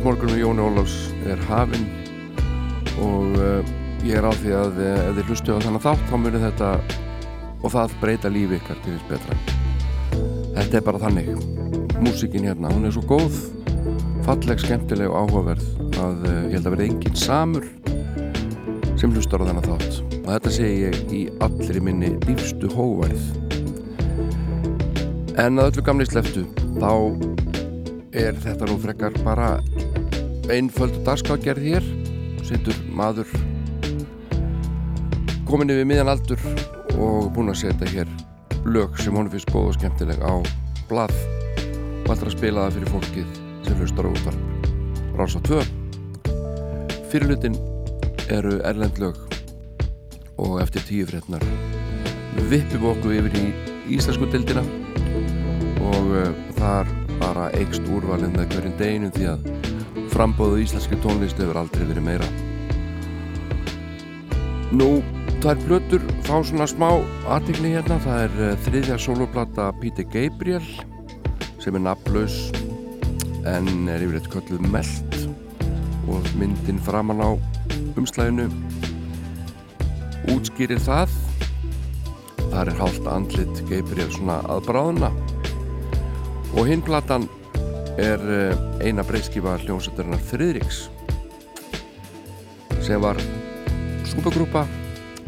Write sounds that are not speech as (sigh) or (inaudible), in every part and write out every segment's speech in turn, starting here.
Sunnudasmorgunum í Jóni Ólafs er hafinn og uh, ég er á því að uh, ef þið hlustu á þannig þátt þá munir þetta og það breyta lífi ykkar til þess betra. Þetta er bara þannig. Músikin hérna, hún er svo góð, falleg, skemmtileg og áhugaverð að uh, ég held að verði enginn samur sem hlustar á þennan þátt. Og þetta segi ég í allri minni dýfstu hóvarð. En að öllu gamli sleftu, þá er þetta nú frekar bara einföldu dagskágerð hér. Sittur maður komin yfir miðjan aldur og búin að setja hér lög sem hún finnst góð og skemmtileg á blað og allra að spila það fyrir fólkið sem hlustar á útvarp. Rása 2. Fyrirlutin eru erlend lög og eftir tíu frétnar vippum okkur yfir í Íslandsku dildina og uh, þar bara eikst úrvalið með hverjum deginum því að frambóðu íslenski tónlist hefur aldrei verið meira. Nú, það er blötur fá svona smá aðtikni hérna. Það er uh, þriðja soloplata Píti Gabriel sem er naflaus en er yfir eitt kölluð meld og myndin framann á umslæðinu útskýrir það. Þar er hálft andlit Gabriel svona aðbráðuna og hinn platan er eh, eina breyðskifa hljómsættarinnar Friðriks sem var skúpagrúpa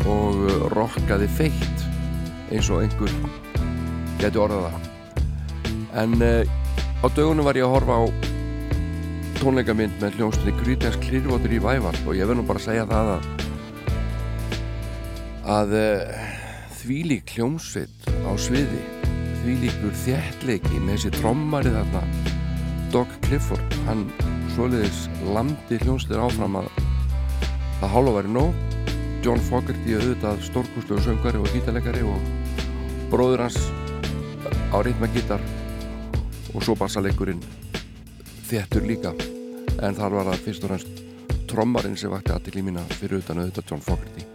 og eh, rockaði feitt eins og einhver getur orðaða en uh, á dögunum var ég að horfa á tónleikamind með hljómsættinni Grítens Klirvotur í Vævald og ég verð nú bara að segja það að að þvílík hljómsveit á sviði því líkur þjættleiki með þessi trommari þarna Doug Clifford hann soliðis landi hljónslir áfram að það hálfa væri nóg. John Fogerty auðvitað stórkústlegu söngari og gítalegari og bróður hans á ritmagítar og svo bassalegurinn þjættur líka. En þar var það fyrst og fremst trommarinn sem vakti aðtikli mína fyrir utan auðvitað John Fogerty.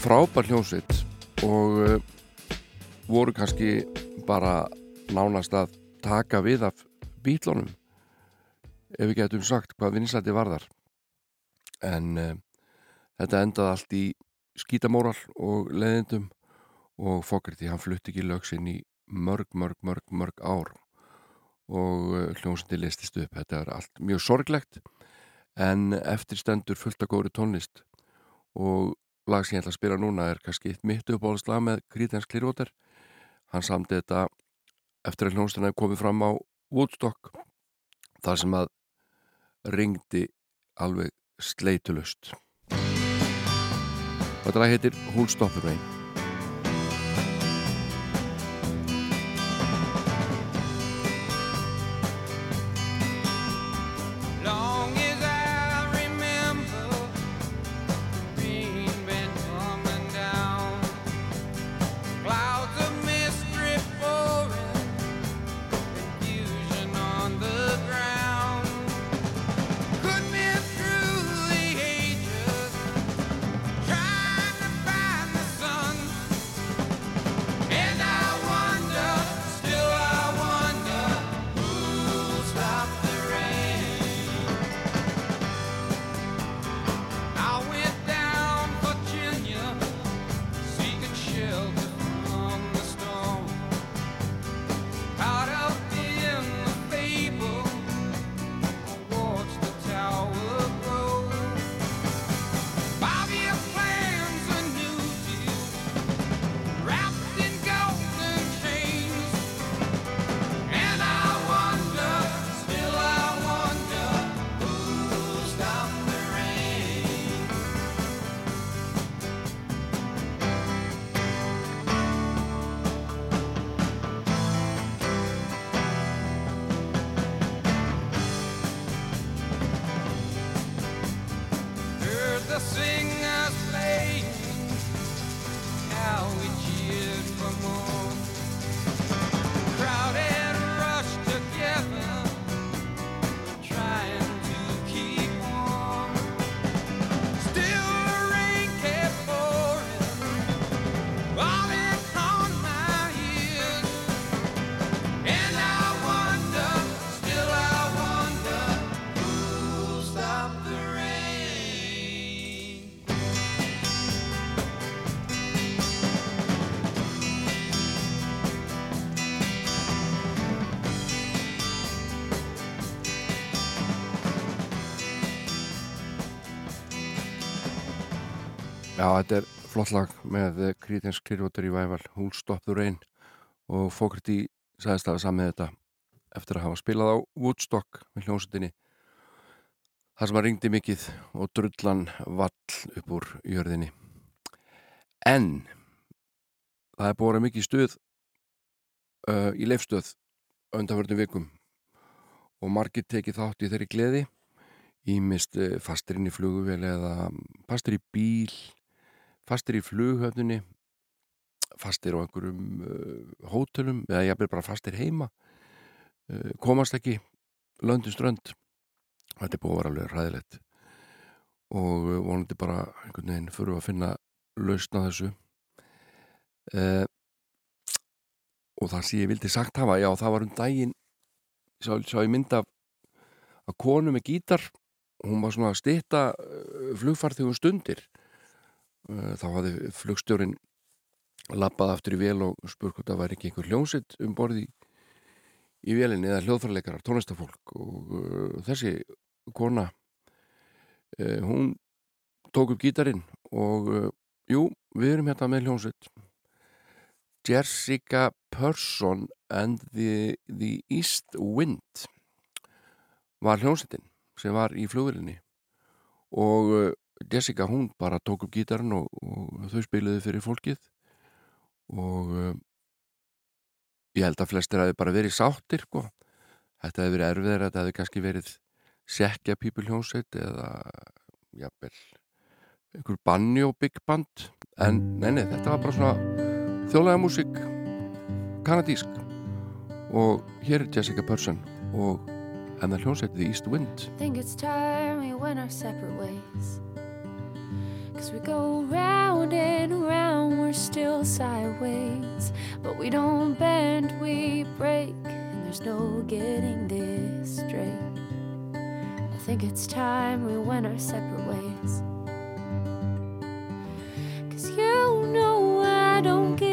Frábær hljónsveit og uh, voru kannski bara nánast að taka við af bílónum ef við getum sagt hvað vinslæti varðar en uh, þetta endaði allt í skítamóral og leðindum og Fogerty hann flutti ekki lögsinn í mörg, mörg, mörg, mörg ár og uh, hljómsandi listist upp. Þetta er allt mjög sorglegt en eftirstendur fullt að góri tónlist og lag sem ég ætla að spila núna er kannski eitt mitt uppáhaldslag með Krítens Klirvoter hann samti þetta eftir að hljónstuna hefði komið fram á Woodstock þar sem að ringdi alveg sleitulust þetta lag heitir Who'll Stop the Rain þetta er flott lag með Creedence Clearwater Revival, Who'll Stop the Rain og Fogarty sagðist að samið þetta eftir að hafa spilað á Woodstock með hljómsutinni þar sem að ringdi mikið og drullan vall upp úr jörðinni. En það er búin mikið stuð uh, í leifstöð undanförnum vikum og margir tekið þátt í þeirri gleði. Ímist uh, fastir inn í flugvél eða fastir í bíl fastir í flughöfnunni fastir á einhverjum uh, hótelum eða ég er bara fastir heima uh, komast ekki löndin strönd. Þetta er búið að vera alveg ræðilegt og uh, vonandi bara einhvern veginn fyrir að finna lausna þessu. Uh, og það sem ég vildi sagt hafa já það var um daginn sá, sá ég mynda að konu með gítar. Hún var svona að styrta uh, flugfarþjóðum stundir þá hafði flugstjórin lappað aftur í vel og spurt hvort það væri ekki einhver hljómsitt um borði í, í velinni eða hljóðfarleikarar, tónlistafólk. Og uh, þessi kona uh, hún tók upp gítarin og uh, jú, við erum hérna með hljómsitt Jessica Persson and the, the East Wind var hljómsittin sem var í flugvelinni og Jessica hún bara tók upp gítarinn og, og þau spiluði fyrir fólkið og um, ég held að flestir hafi bara verið sáttir sko. þetta hefði verið erfiðar þetta hefði kannski verið sekja people hljómsveit eða jafnvel einhver banni og big band. En neini þetta var bara svona þjóðlega músík kanadísk. Og hér er Jessica Persson og hennar hljómsveit The East Wind. Think it's time we went our separate ways Cause we go round and round, we're still sideways. But we don't bend, we break, and there's no getting this straight. I think it's time we went our separate ways. Cause you know I don't give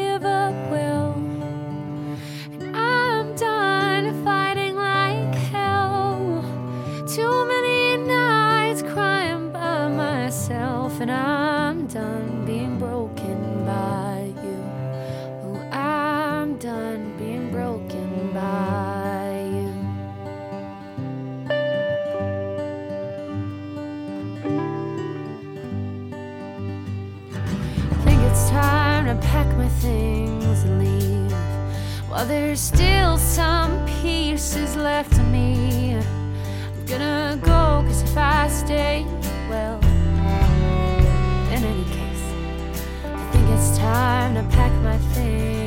There's still some pieces left of me, I'm gonna go, cause if I stay, well. In any case, I think it's time to pack my things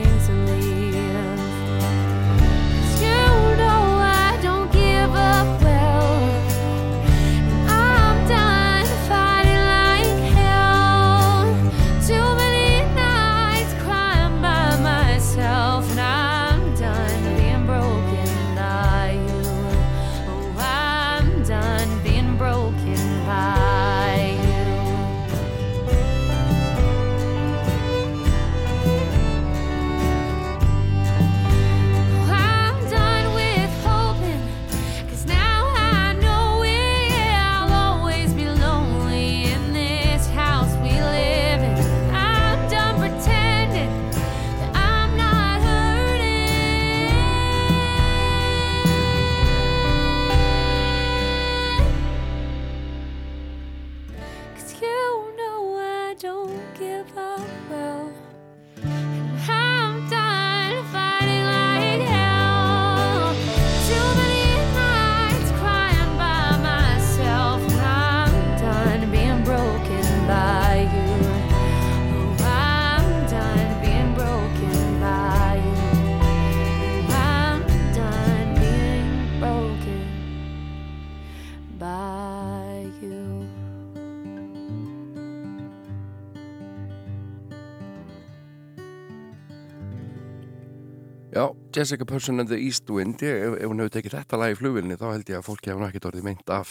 Jessica Person and the East Wind ef, ef hún hefur tekið þetta lag í flugvilni þá held ég að fólki hefur náttúrulega orðið meint af.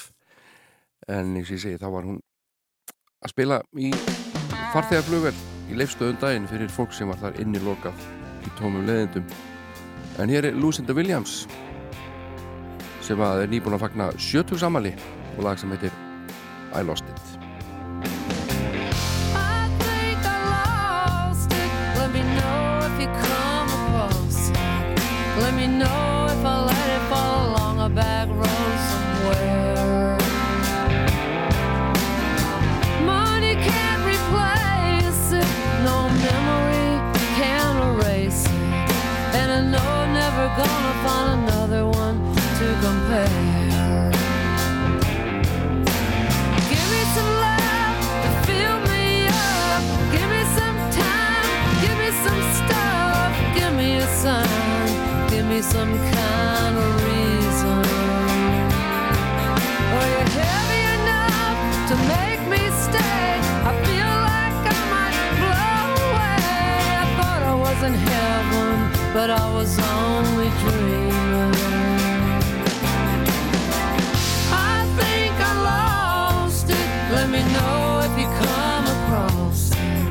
En eins og ég segi þá var hún að spila í farþegarflugvel í leifstöðun daginn fyrir fólk sem var þar inni lokað í tómum leðindum en hér er Lucinda Williams sem er nýbúin að fagna 70 samali og lag sem heitir I Lost It. I think I lost it. Let me know if you come me some kind of reason. Are you heavy enough to make me stay? I feel like I might blow away. I thought I was in heaven, but I was only dreaming. I think I lost it. Let me know if you come across it.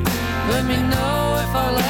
Let me know if I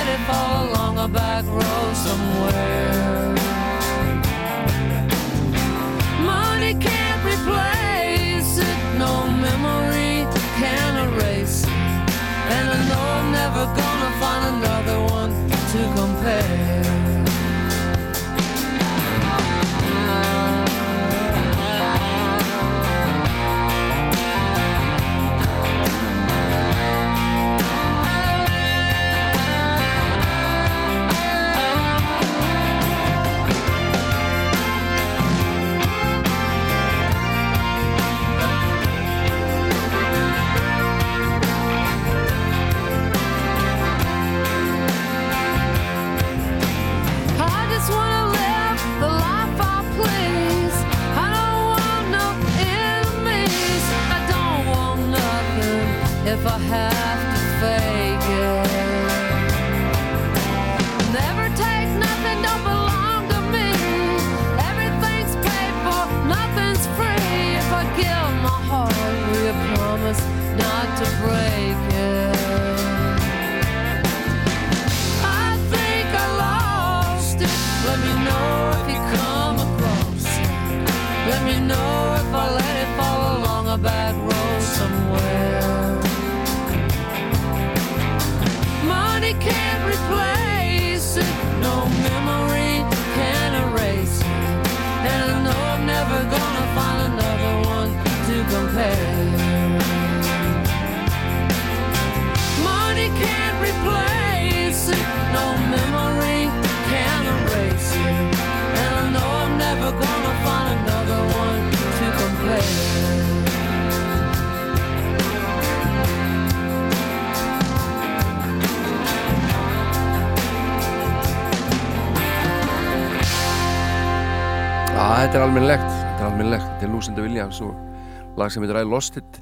Já, þetta er almennilegt, þetta er Lucinda Williams og lag sem heitir I Lost It.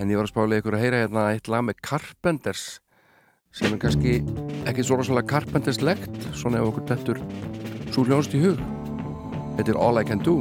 En ég var að spálega ykkur að heyra hérna eitt lag með Carpenters sem er kannski ekki svo rosalega Carpenters-legt svona ef okkur dettur svo hljónst í hug. Þetta er All I Can Do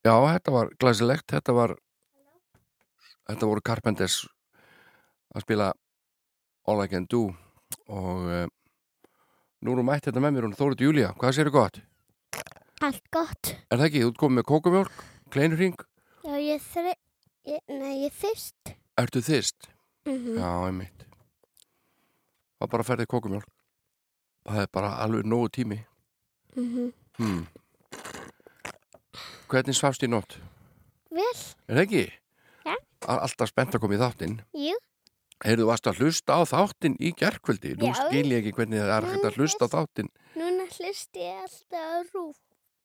Já, þetta var glæsilegt, þetta var þetta voru Carpenters að spila All I Can Do og uh, nú erum mætt þetta með mér hún Þórið Júlía, hvað séru gott? Allt gott. Er það ekki, þú ert komið með kókumjólk, kleinurring Já, ég þri... Ég, nei, ég þyrst. Ertu þyrst? Mm Já, einmitt Það var bara að ferði kókumjólk Það er bara alveg nógu tími Mhm. hmm. Hvernig svafst í nótt? Vel, Er það ekki? Ja. A- Alltaf spennt að koma í þáttinn jú. Heyrðu, varst að hlusta á þáttinn í gerkvöldi? Nú Já. skil ég ekki hvernig það er hægt að hlusta á þáttinn Núna hlust ég alltaf rúf,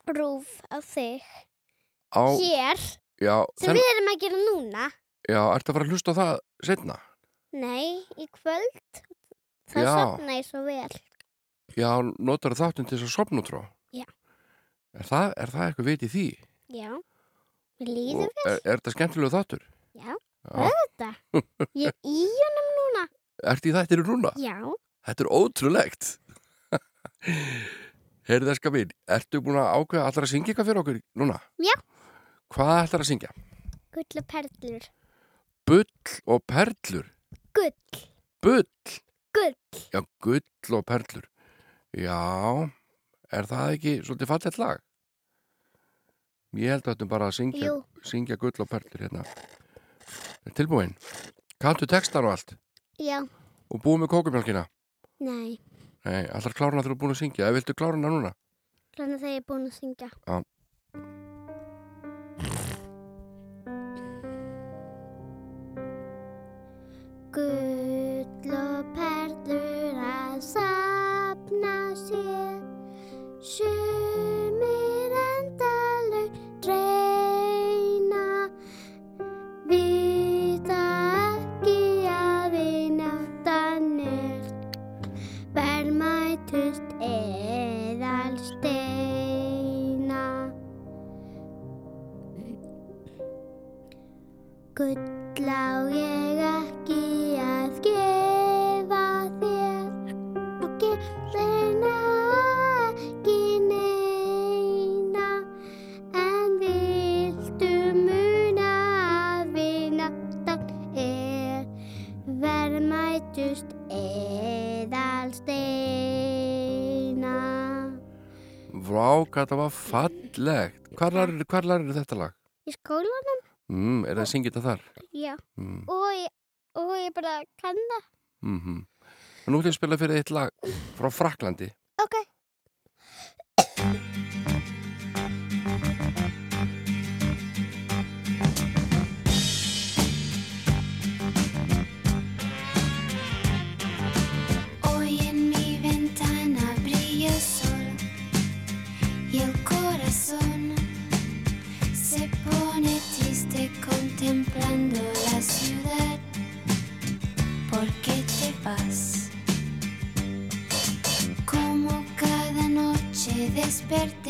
rúf á þig. á, Hér, já, sem þenn, við erum að gera núna. já, ertu að fara að hlusta á það setna? Nei, í kvöld. Það Já. sopna ég svo vel. Já, notar þáttinn til þess að sopna frá? Já. Er það, er það eitthvað vit í því? Já, við líðum Og er, er þetta skemmtilegu þáttur? Já. Já. þetta. Ég er í honum núna. (laughs) Ertu í þættinu núna? Já, Þetta er ótrúlegt. (laughs) Heyrðu það skapin, ertu búin að ákveða allar að syngja eitthvað fyrir okkur núna? Já. Hvað ætlar að syngja? gull og perlur. Bull og perlur. Gull, Bull. gull. Já, gull og perlur. Já, er það ekki svolítið fallett lag? Ég held að þetta bara að syngja, syngja gull og perlur hérna. Er Tilbúin. Kantu textar og allt já, og búið með kókumjálkina. nei. Nei, allar kláruna þegar þú er búin að syngja. Eða viltu kláruna núna? Þannig þegar ég er búin að syngja. Já. Gull og perlur að sapna sér Sumir Gull á ég ekki að gefa þér og gillina ekki neina en viltu muna að vináttan er verðmætust eðal steina Vá, hvað þetta var fallegt. Hvar larir þetta lag? Í skólanum? Mm, er það að syngja þetta þar? Já. Mm, Og ég, og ég bara kann það. mm -hmm. Nú ætlum ég að spila fyrir eitt lag frá Fraklandi. Ok. Contemplando la ciudad. ¿Por qué te vas? Como cada noche desperté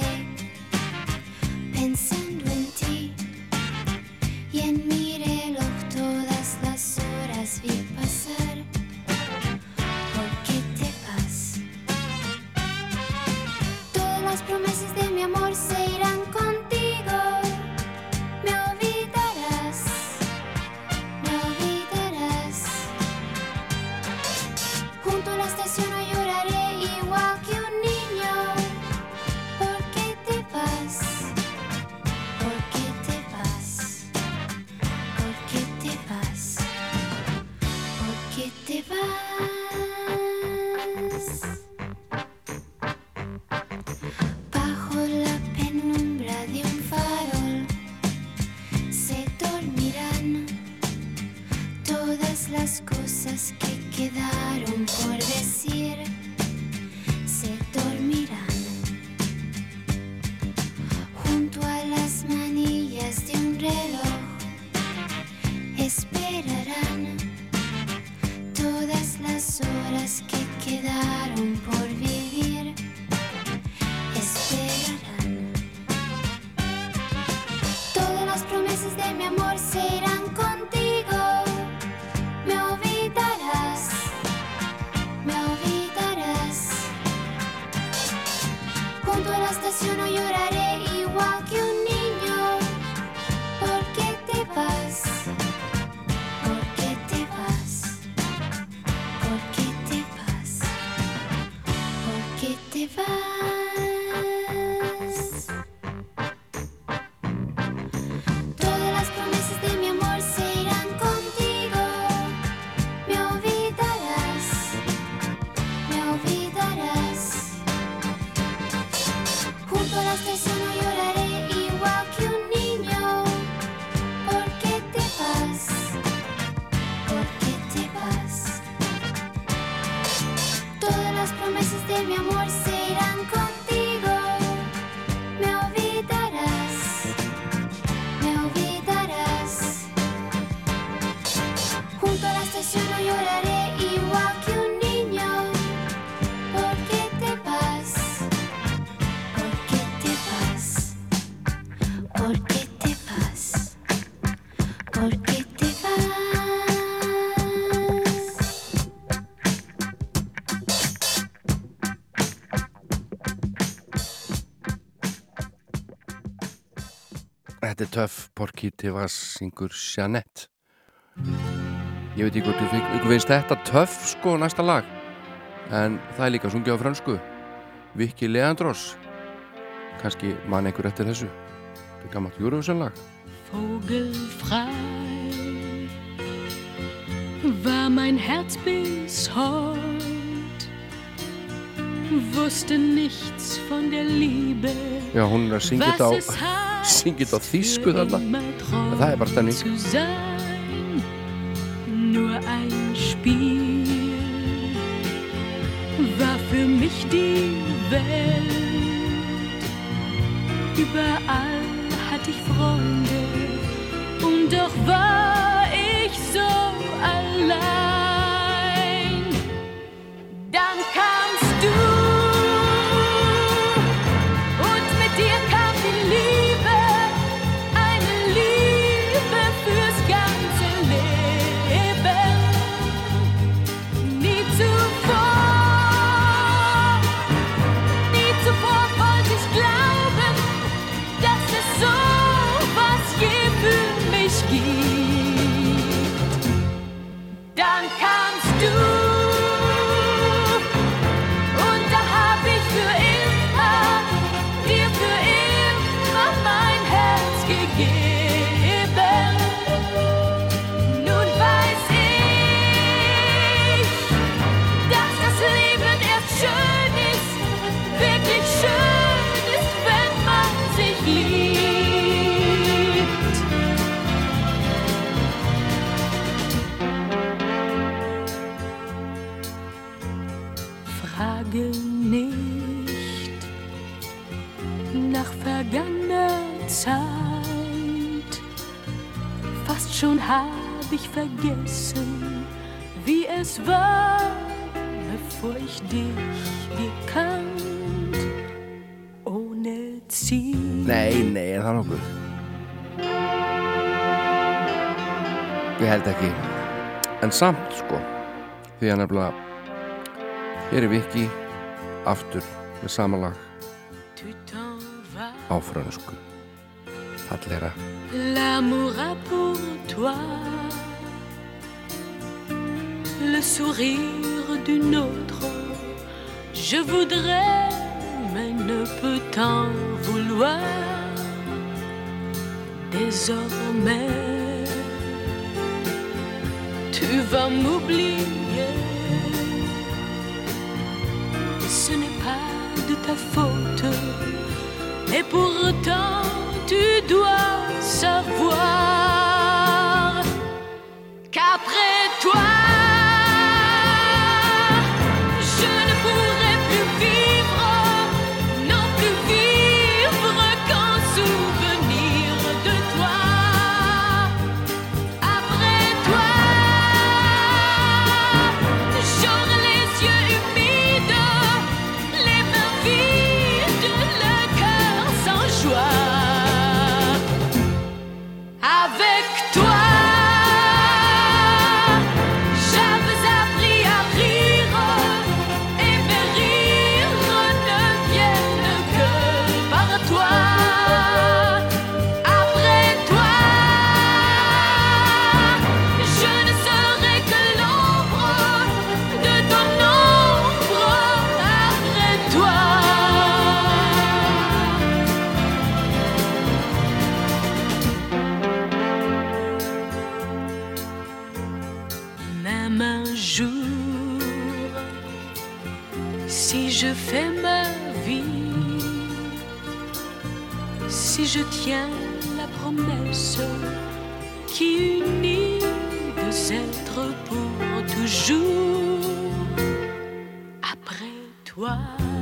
Porky Tivas syngur Jeanette. Ég veit ekki hvort þú finnst þetta töff sko næsta lag en það er líka sungið á fransku Viki Leandros. Kannski man einhver eftir þessu. Þetta er gammalt Eurovision lag Vogelfrei war mein Herz bis heut, wusste nichts von der Liebe, Já, hún er að þetta á þýsku þarna. Það er bara sein, nur ein Spiel war für mich die Welt. Überall hatte ich Freunde und doch war vergessen, wie es war, bevor ich dich gekannt. Ohne Ziel. Nei, nei, er það nokkuð? Ég held ekki En samt, sko Því að nefnilega Hér er Viki Aftur með sama lag Tu t'en vas. á frönsku Fallera L'amour a pour toi le sourire d'une autre. Je voudrais, mais ne peux t'en vouloir. Désormais, tu vas m'oublier. Ce n'est pas de ta faute. Et pourtant, tu dois savoir qu'après heart.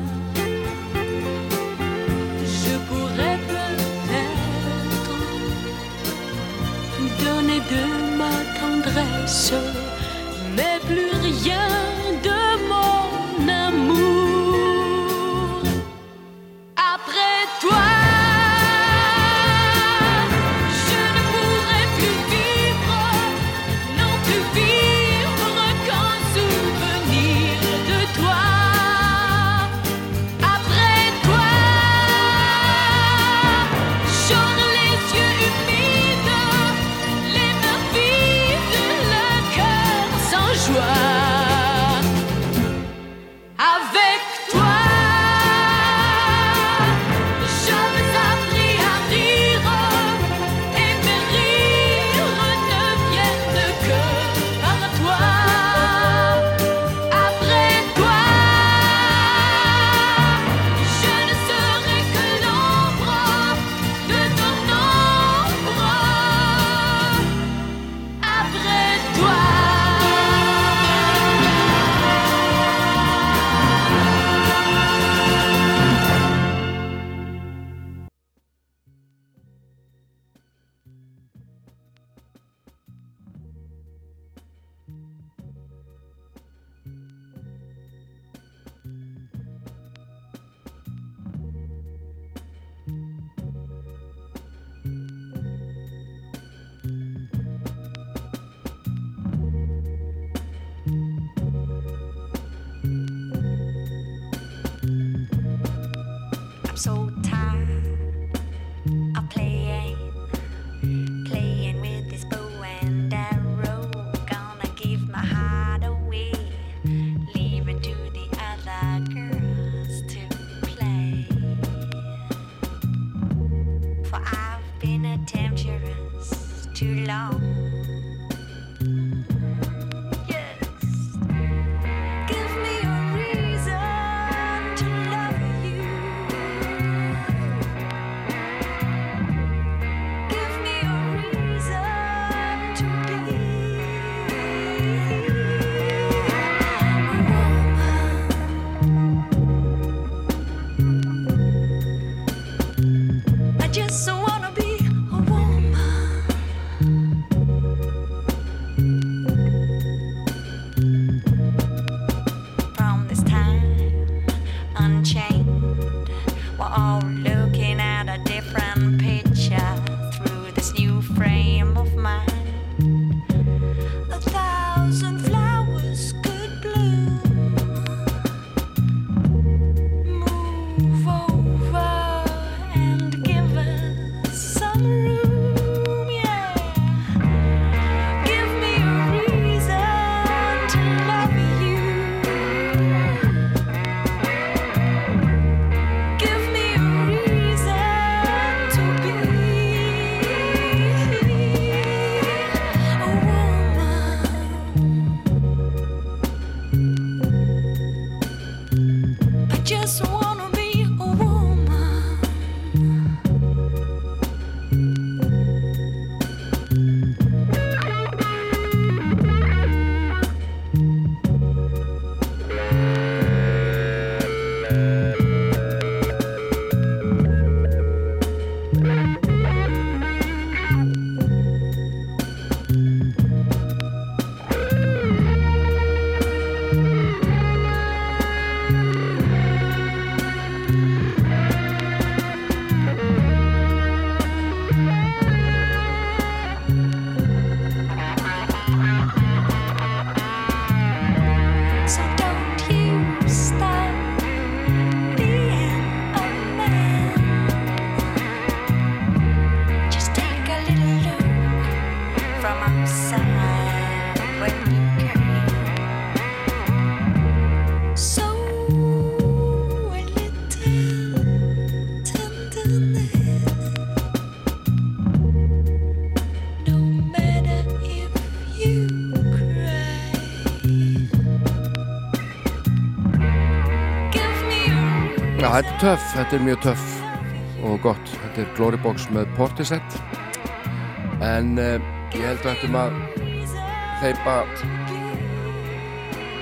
Þetta er töff, þetta er mjög töff og gott. Þetta er Glorybox með Portisett en uh, ég held að þetta maður hleypa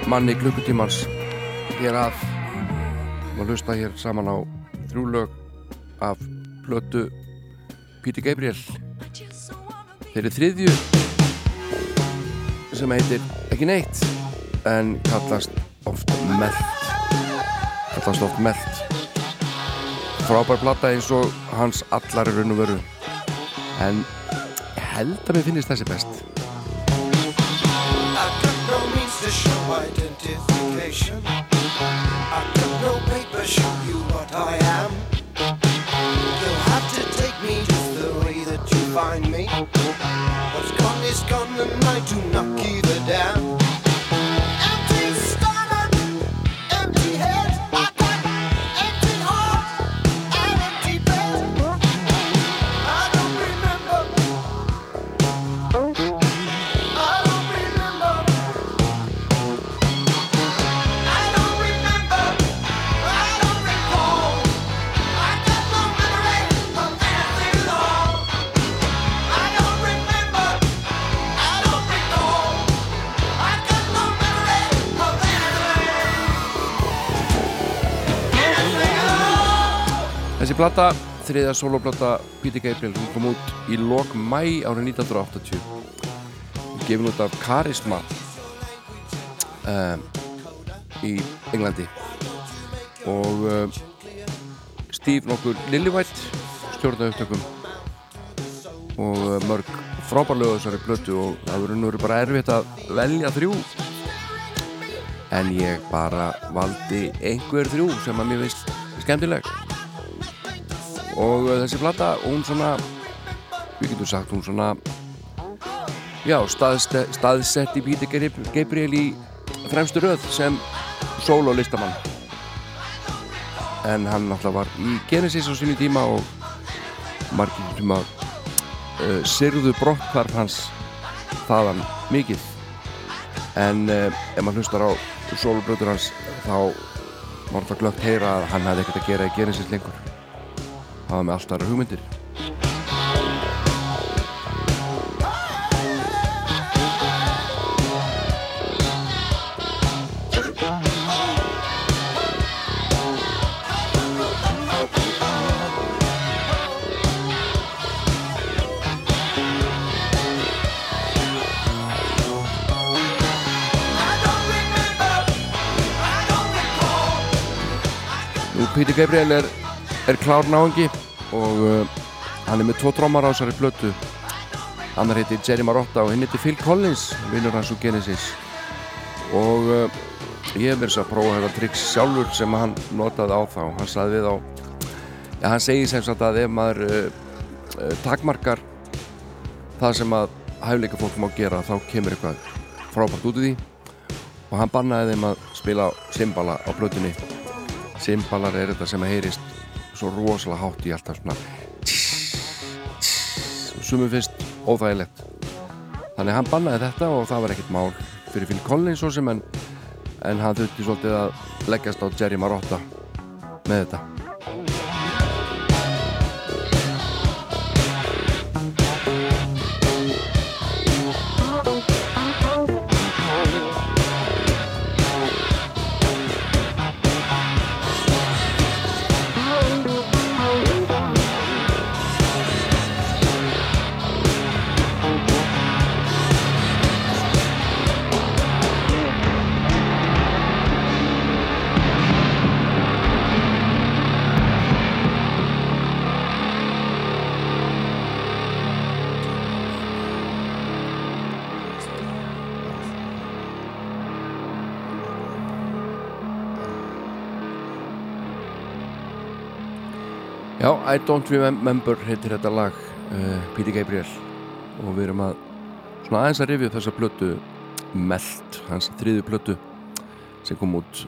manni klukkutímans hér að. Og hlusta hér saman á þrjú lög af plötu Píti Gabriel þeirri þriðju sem heitir ekki neitt en kallast oft meld kallast oft meld frábær plata eins og hans allar er raun og veru. En held að mér finnist þessi best. I've plata, þriða soloplata Píti Gabriel, hún kom út í lok mæ árið 1980 gefin út af Karisma um, í Englandi. Og um, Steve nokkur Lillywhite stjórnaði upptökum og uh, mörg frábærlega þessari plötu og það verður nú bara erfitt að velja þrjú. En ég bara valdi einhver þrjú sem að mér finnst skemmtileg og uh, þessi plata hún svona við getum sagt hún svona já, staðste, staðsett í Píti Gabriel í fremstu röð sem solo listamann. En hann náttúrulega var í Genesis á sínu tíma og margir að uh, sirðu brottkvarf hans þaðan mikið. En uh, ef maður hlustar á solobröður hans þá var það glögt heyra að hann hefði ekkert að gera í Genesis lengur var með allt aðra hugmyndir. Peter Gabriel er, er klár náðungi og uh, hann er með tvo trómar á þessari plötu. Annar heiti Jerry Marotta og hinn heiti Phil Collins vinnur hans úr Genesis. Og uh, ég hef verið að prófa þetta triks sjálfur sem hann notaði á þá. Hann saði við á ja, hann segi sem sagt að ef maður uh, uh, takmarkar það sem að hæfleika fólk má gera þá kemur eitthvað frábært út í því. Og hann bannaði þeim að spila simbala á plötunni. Simbalar er þetta sem að heyrist svo rosalega hátt í alltaf svona sumum finnst óþægilegt. Þannig hann bannaði þetta og það var ekkert mál fyrir Phil Collins svo sem en, en hann þurfti svolítið að leggjast á Jerry Marotta með þetta Já, I Don't Remember heitir þetta lag uh, Peter Gabriel. Og við erum að svona aðeins að rifja upp þessa plötu Melt, hans þriðu plötu sem kom út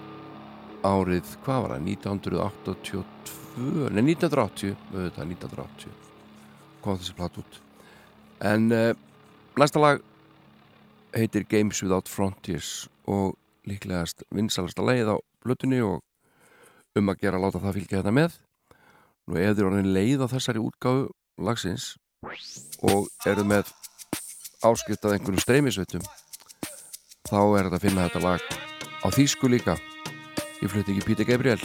árið, hvað var það, 1982 nei 1980 auðvitað 1980 kom þessi plötu út. En uh, næsta lag heitir Games Without Frontiers og líklegast vinsalasta leið á plötunni og um að gera að láta það fylgja þetta með Nú ef þið orðin leið á þessari útgáfu lagsins og eru með áskipt af einhverjum streymisveitum þá er þetta að finna þetta lag á þýsku líka. Ég flutti ekki Píti Gabriel.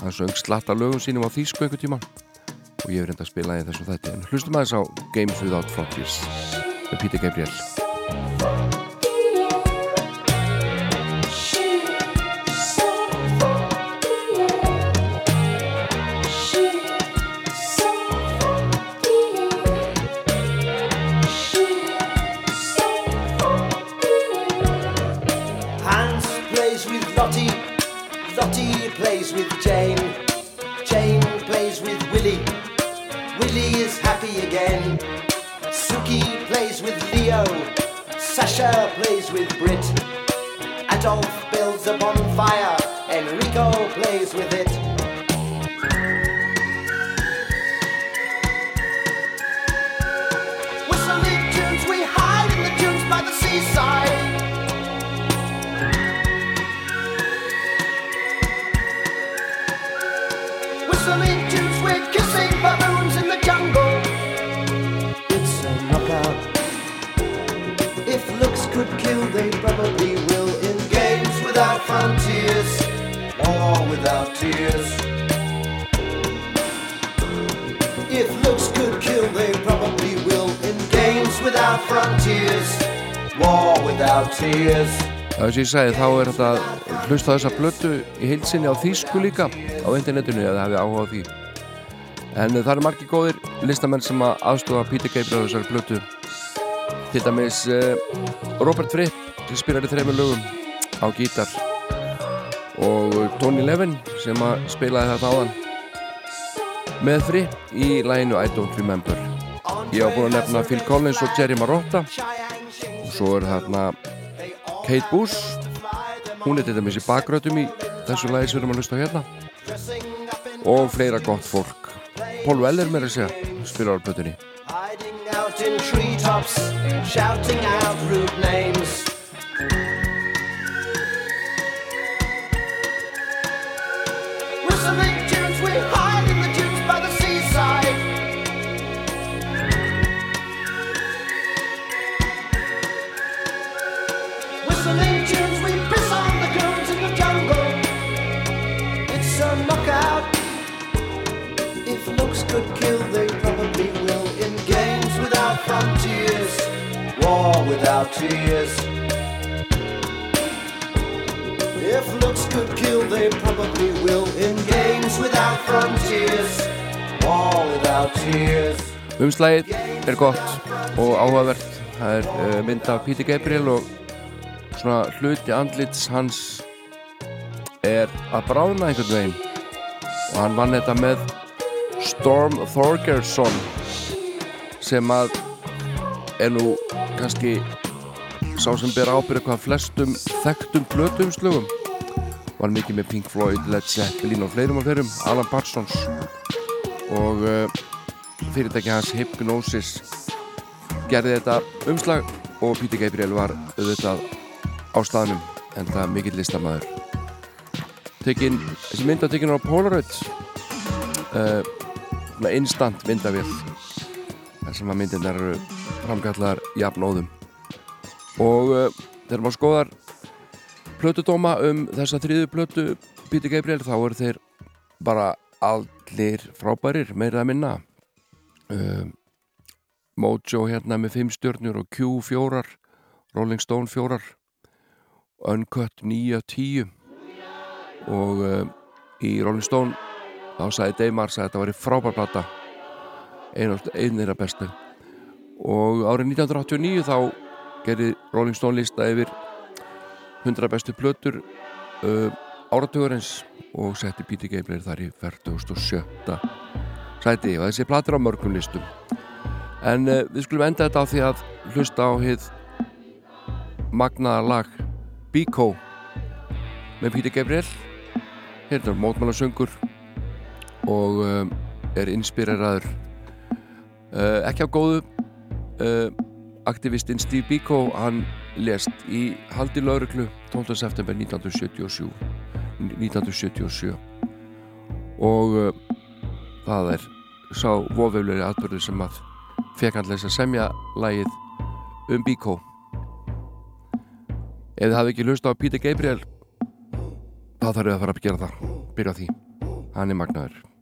Hann söng slatta lögum sínum á þýsku einhver tíma og ég hef reynda að spila í þessum þætti. En hlustum aðeins á Games Without Frontiers með Píti Gabriel Það sem ég sagði, þá er þetta að hlusta þessa blötu í heilsinni á þýsku líka á internetinu eða hefði áhuga á því. En það eru margir góðir listamenn sem að aðstofa Peter Gabriel á þessari blötu. Til dæmis eh, Robert Fripp sem spilar í þreymur lögum á gítar og Tony Levin sem að spilaði þetta áðan með Fripp í læginu I Don't Remember. Ég á búin að nefna Phil Collins og Jerry Marotta og svo er þarna Kate Bush. Hún er til dæmis í bakgröðum í þessu lagi sem við erum að hlusta á hérna. Og fleira gott fólk. Paul Weller með að segja spilar á plötunni. Shouting out rude names. Whistling without tears. If looks could kill, they probably will. In games without frontiers, war without tears. Umslægið er gott og áhugavert það er uh, mynd af Píti Gabriel og svona hluti andlits hans er að bráðna einhvern veginn og hann vann þetta með Storm Thorgerson sem að er nú kannski sá sem ber ábyrða hvað flestum þekktum plötumslögum var mikið með Pink Floyd, Led Zeppelin og fleirum og fleirum, Alan Parsons. Og uh, fyrirtæki hans Hypnosis gerði þetta umslag og Píti Gabriel var auðvitað á staðnum en það mikill listamæður tekin, þessi mynd var tekin á Polaroid uh, með instant myndavél þar sem að myndirnar eru framkallar jafnóðum. Og uh, þegar maður skoðar plötudóma um þessa þriðu plötu Píti Gabriel þá eru þeir bara allir frábærir meira að minna. Uh, Mojo hérna með 5 stjörnur og Q 4 Rolling Stone 4 Uncut 9 af 10 og uh, í Rolling Stone þá sagði Dave Mars að þetta var í frábærplata einir af bestu. Og árið 1989 þá gerði Rolling Stone lista yfir 100 bestu plötur uh, áratugurins og setti Peter Gabriel þar í 47. sæti. Og þessi platur á mörgum listum. En uh, við skulum enda þetta á því að hlusta á hið magnaða lag Biko með Peter Gabriel. Hérna er mótmálasöngur og uh, er inspireraður ekki á góðu. Uh, aktivistinn Steve Biko hann lest í haldi lauruglu 12. september 1977 1977 og uh, það er sá vofauðlega atbyrður sem að fekk hann þess að semja lagið um Biko. Ef þið hafið ekki hlust á Peter Gabriel þá þarf við að fara að gera það. Byrja því, hann er magnaður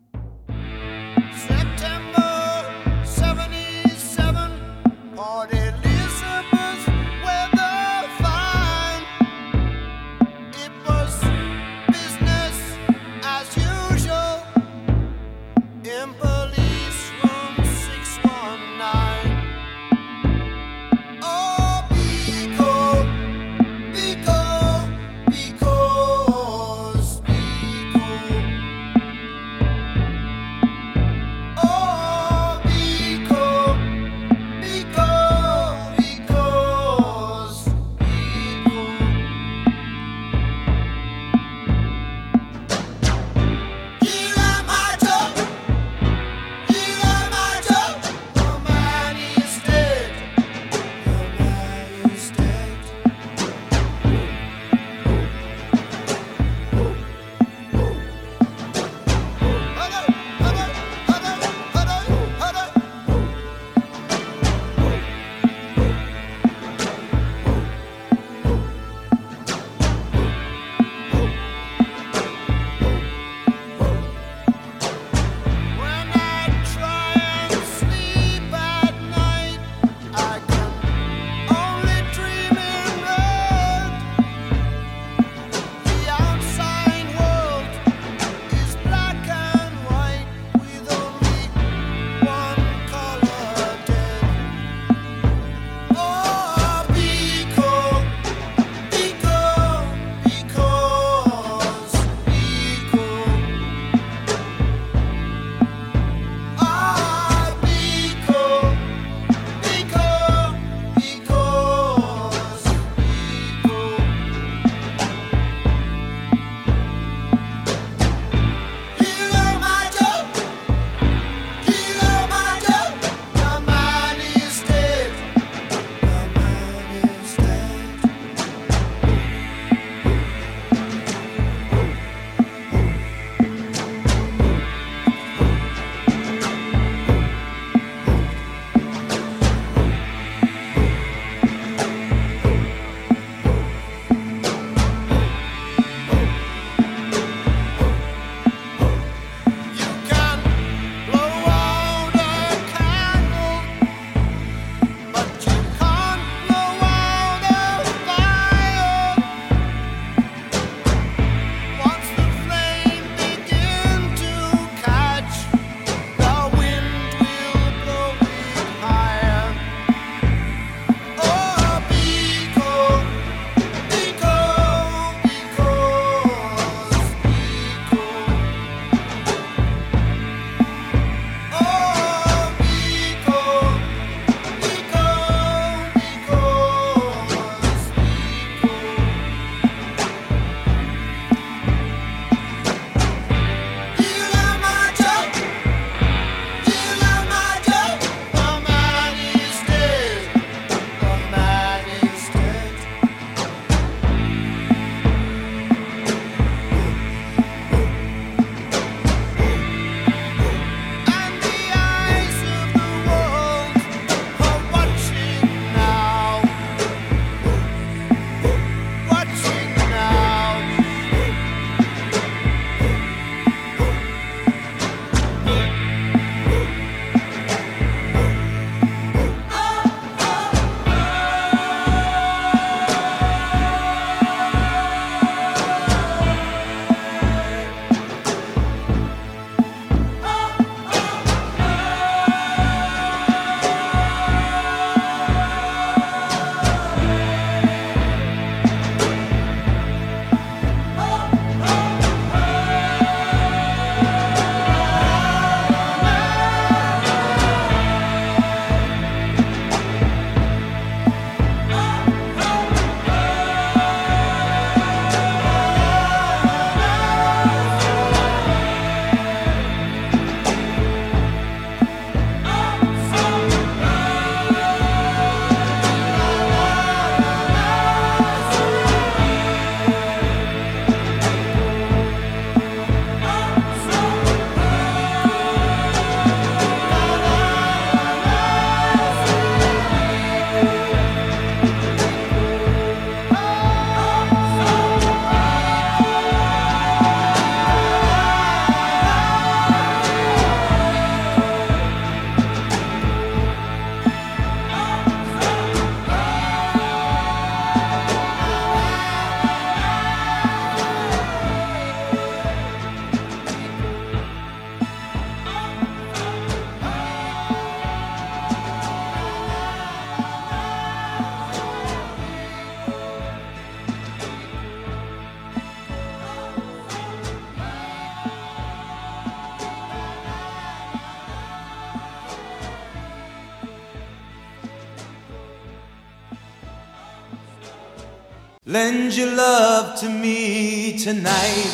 tonight.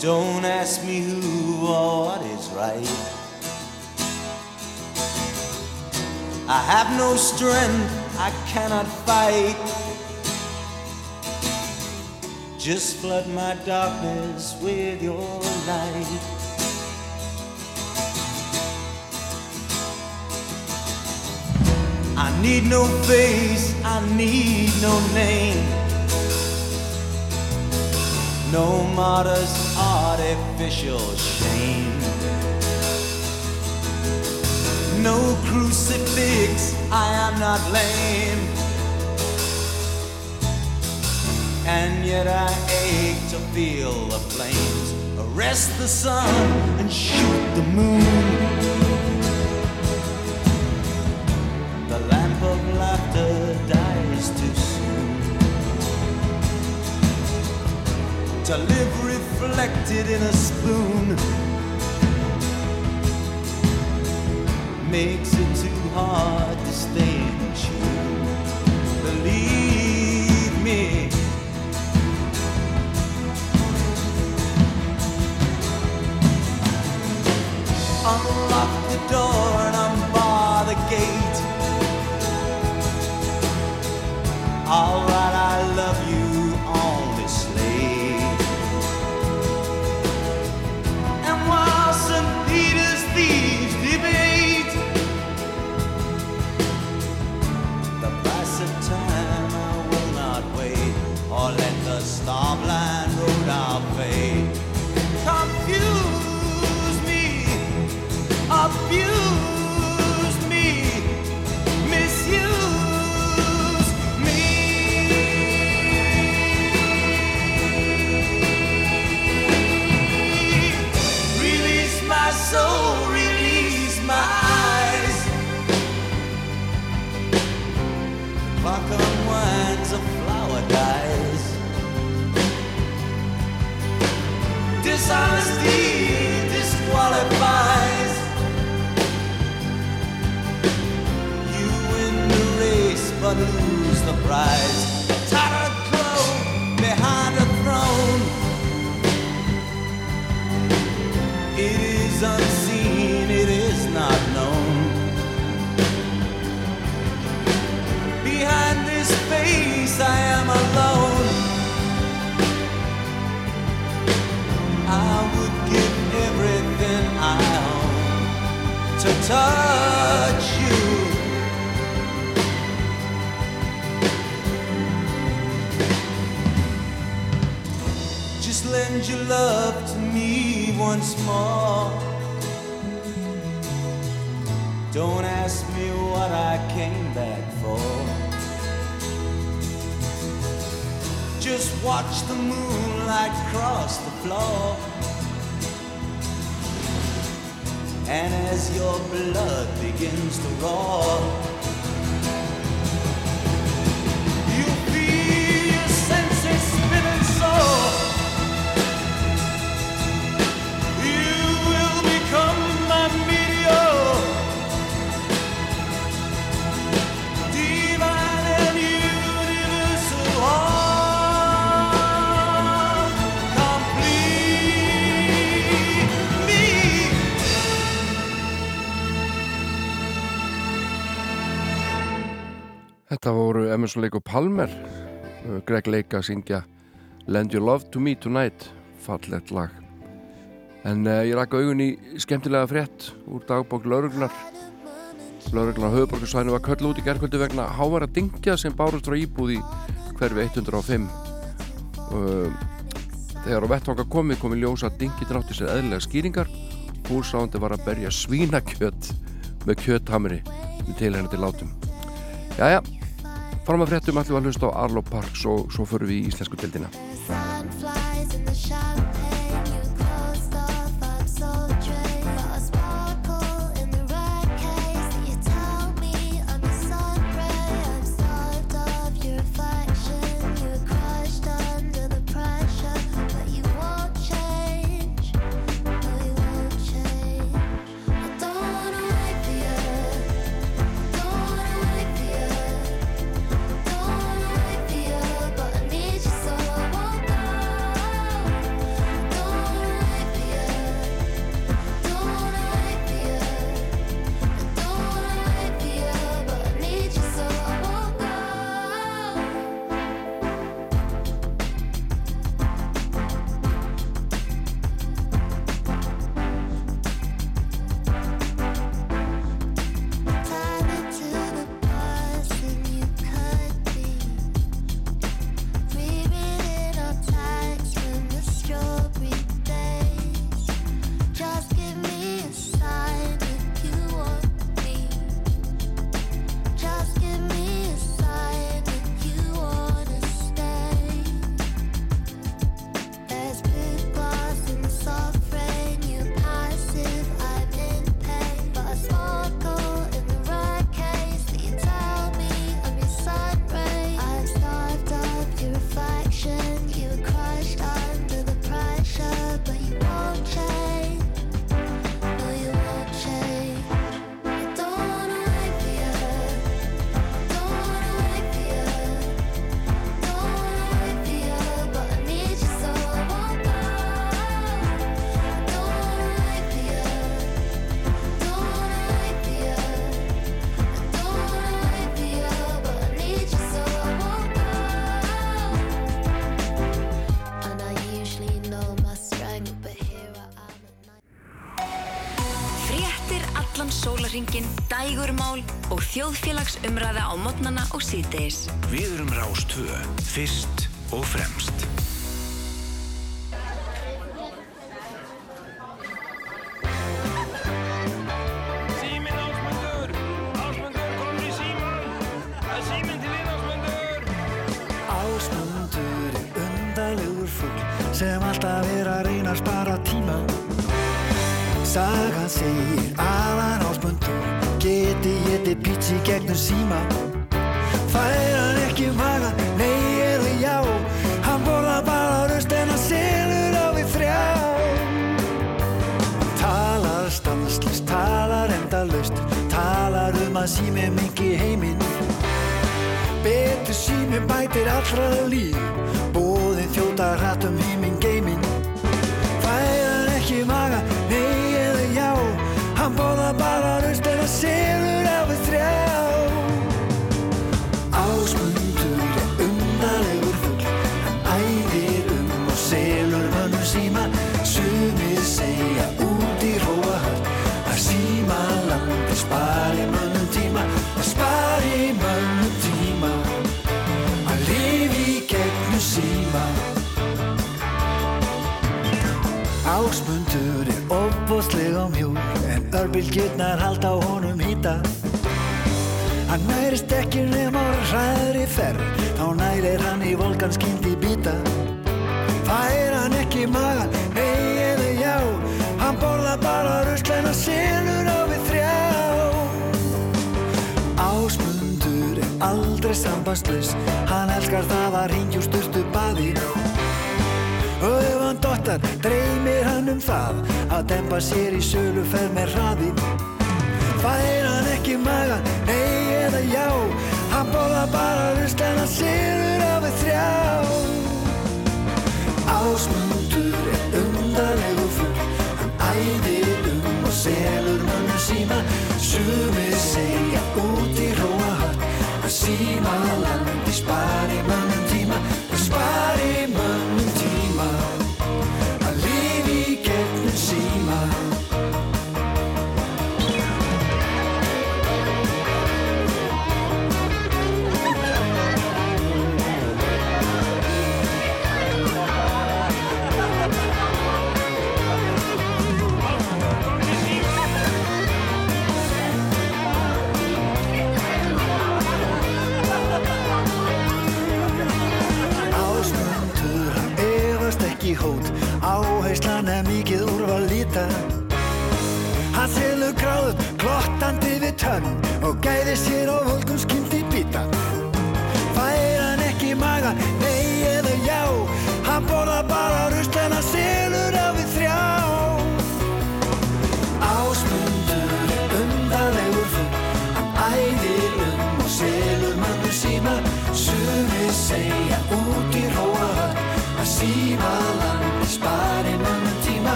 Don't ask me who or what is right. I have no strength, I cannot fight. Just flood my darkness with your light. I need no face, I need no name. No modest artificial shame. No crucifix, I am not lame. And yet I ache to feel the flames. Arrest the sun and shoot the moon. To live reflected in a spoon makes it too hard to stay in tune. Believe me. Unlock the door and unbar the gate. Alright, Lake og Palmer. Uh, Greg Lake að syngja Lend Your Love to Me Tonight fallett lag. En uh, ég rakka augun í skemmtilega frétt úr dagbók lauruglar lauruglar höfuborgarsvæðinu var köll út í gerkvöldu vegna hávara dingja sem bárust frá íbúð í hverfi 105 uh, þegar á vettvanga komið komið ljósa að dingi drátti sér eðlilega skýringar. Húsándi var að berja svínakjött með kjötthamri með tilhengandi látum. Jæja, fórum að fréttum allir að hlusta á Arlo Parks og svo förum við í íslensku tildina. Þjóðfélagsumræða á modnana og síðdeis. Við erum Rástvö, fyrst og fremst. Bíta. Fær hann ekki magan, nei eða já Hann borða bara rusleina selur á við þrjá. Ásmundur er aldrei sambandslaus. Hann elskar það að ringja úr sturtu baði. Og ef hann dottar, dreymir hann um það Að dempa sér í söluferð með hraði. Fær hann ekki magan, nei eða já Hann borða bara hann selur á við þrjá Ásmundur er undarlegu fugl. Hann æðir um og selur mönnum síma Sumir segja út í róahart Að síma landi spari mönnum tíma. Það spari mönnum hót Áherslan er mikið úrval líta. Hann selur gráðum, klottandi við tönn Og gæði sér á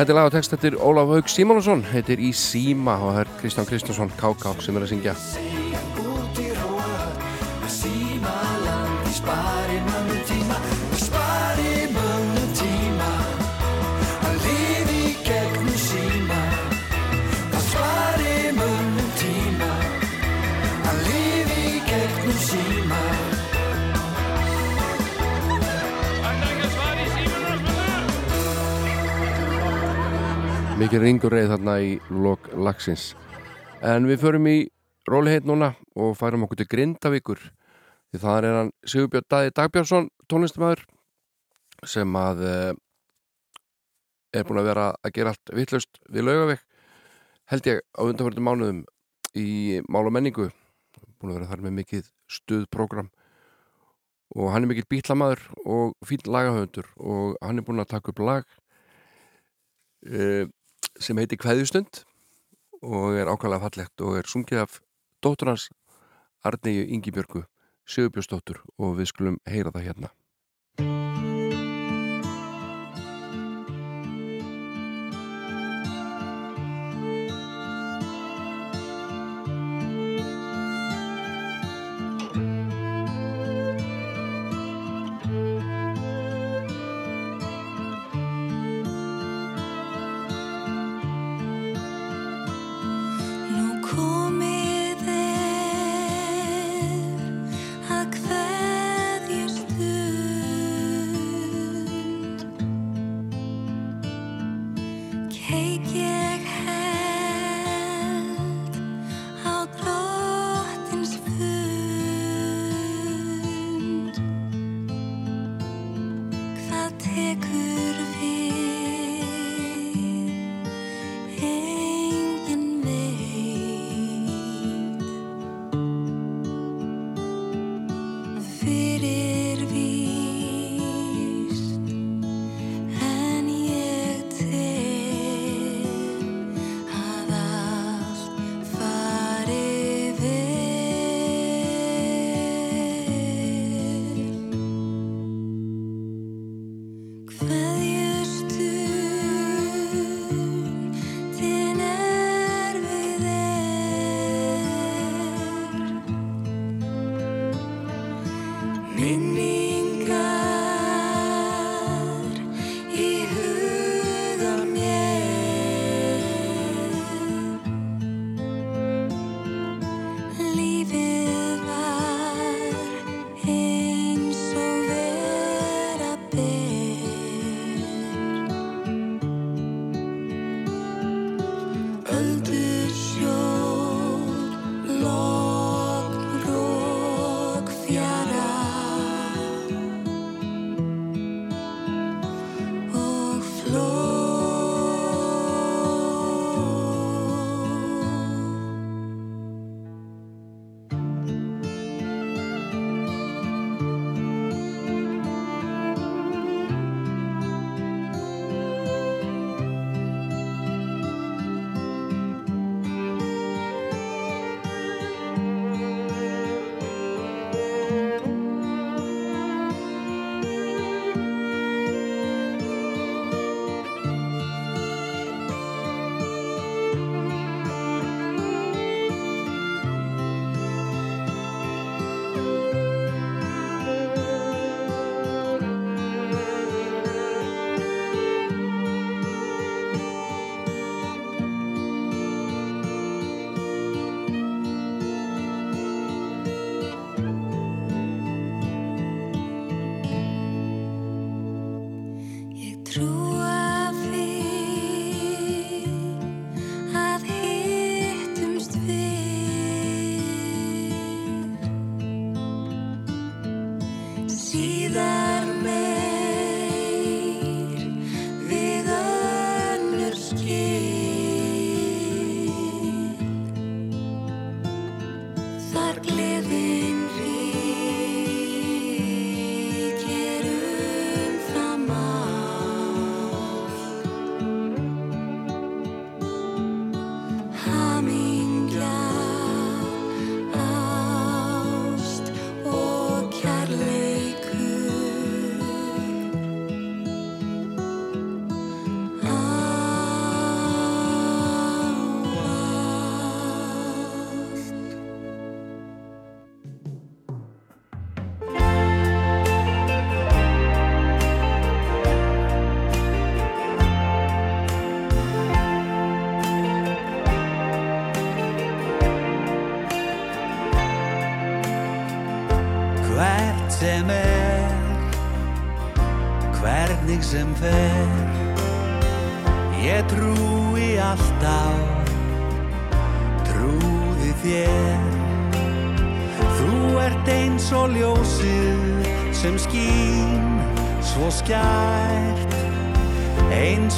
Þetta er lag og text eftir Ólaf Haug Símónusson heitir Í síma og það er Kristján Kristjánsson K.K. sem er að syngja mikið ringur reið þarna í lok lagsins. En við förum í róliheit núna og færum okkur til Grindavíkur. Því það er hann Sigurbjörn Daði Dagbjörnsson tónlistamæður sem að eh, er búin að vera að gera allt vittlust við laugaveg held ég á undanfjörðum mánuðum í mál og menningu. Búin að vera þar með mikið stuðprogram og hann er mikið bítlamæður og fín lagahöfundur og hann er búin að taka upp lag uh, sem heitir Kveðjustund og er ákvæmlega fallegt og er sungið af dóttur hans Arnegu Ingibjörgu Sigurbjörnsdóttur og við skulum heyra það hérna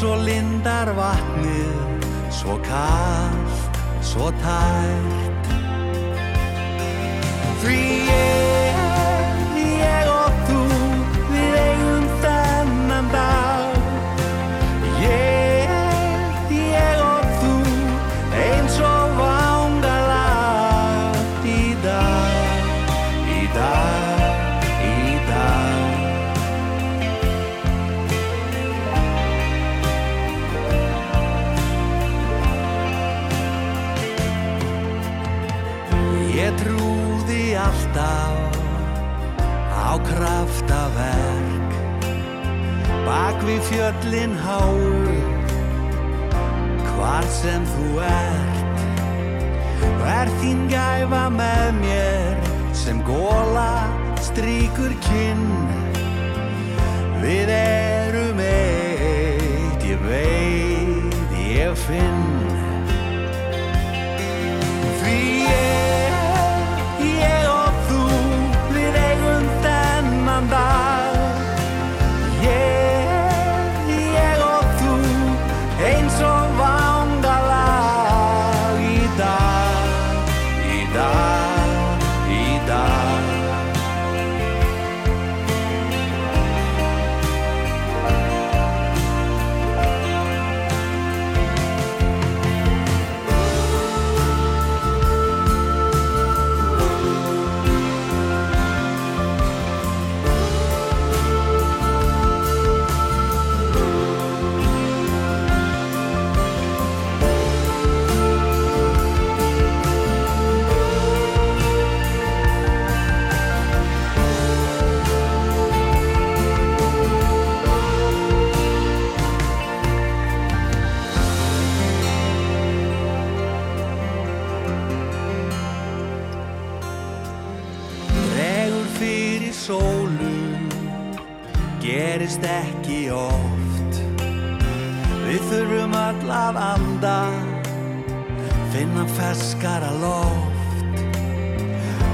svo lindar vatnið, svo kallt, svo tært. Því ég fjöllin háu hvar sem þú ert og er þín gæfa með mér sem góla stríkur kinn. Við erum eitt ég veit ég finn. Því ég innan ferskara loft.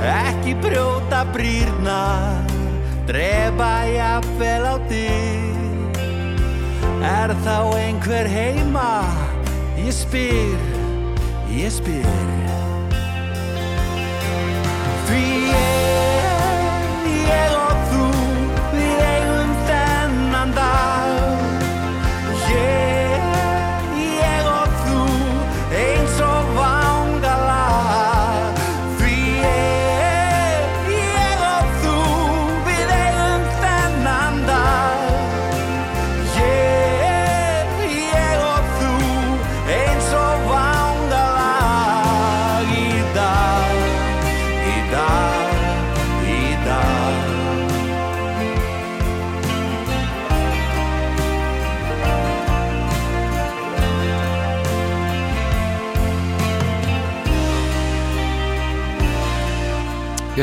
Ekki brjóta brýrnar, drepa jafnvel á dyr. Er þá einhver heima? Ég spyr, ég spyr. Því ég,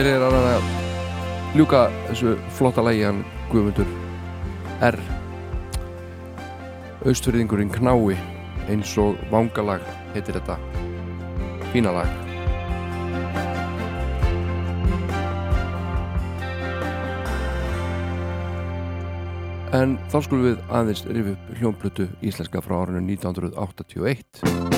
Hann að ljúka þessu flotta lægi hann Guðmundur R. Austfyrðingurinn Knái eins og vangalag heitir þetta. Fína lag. En þá skulum við aðeins rifja upp hljónplötu íslenska frá árinu 1981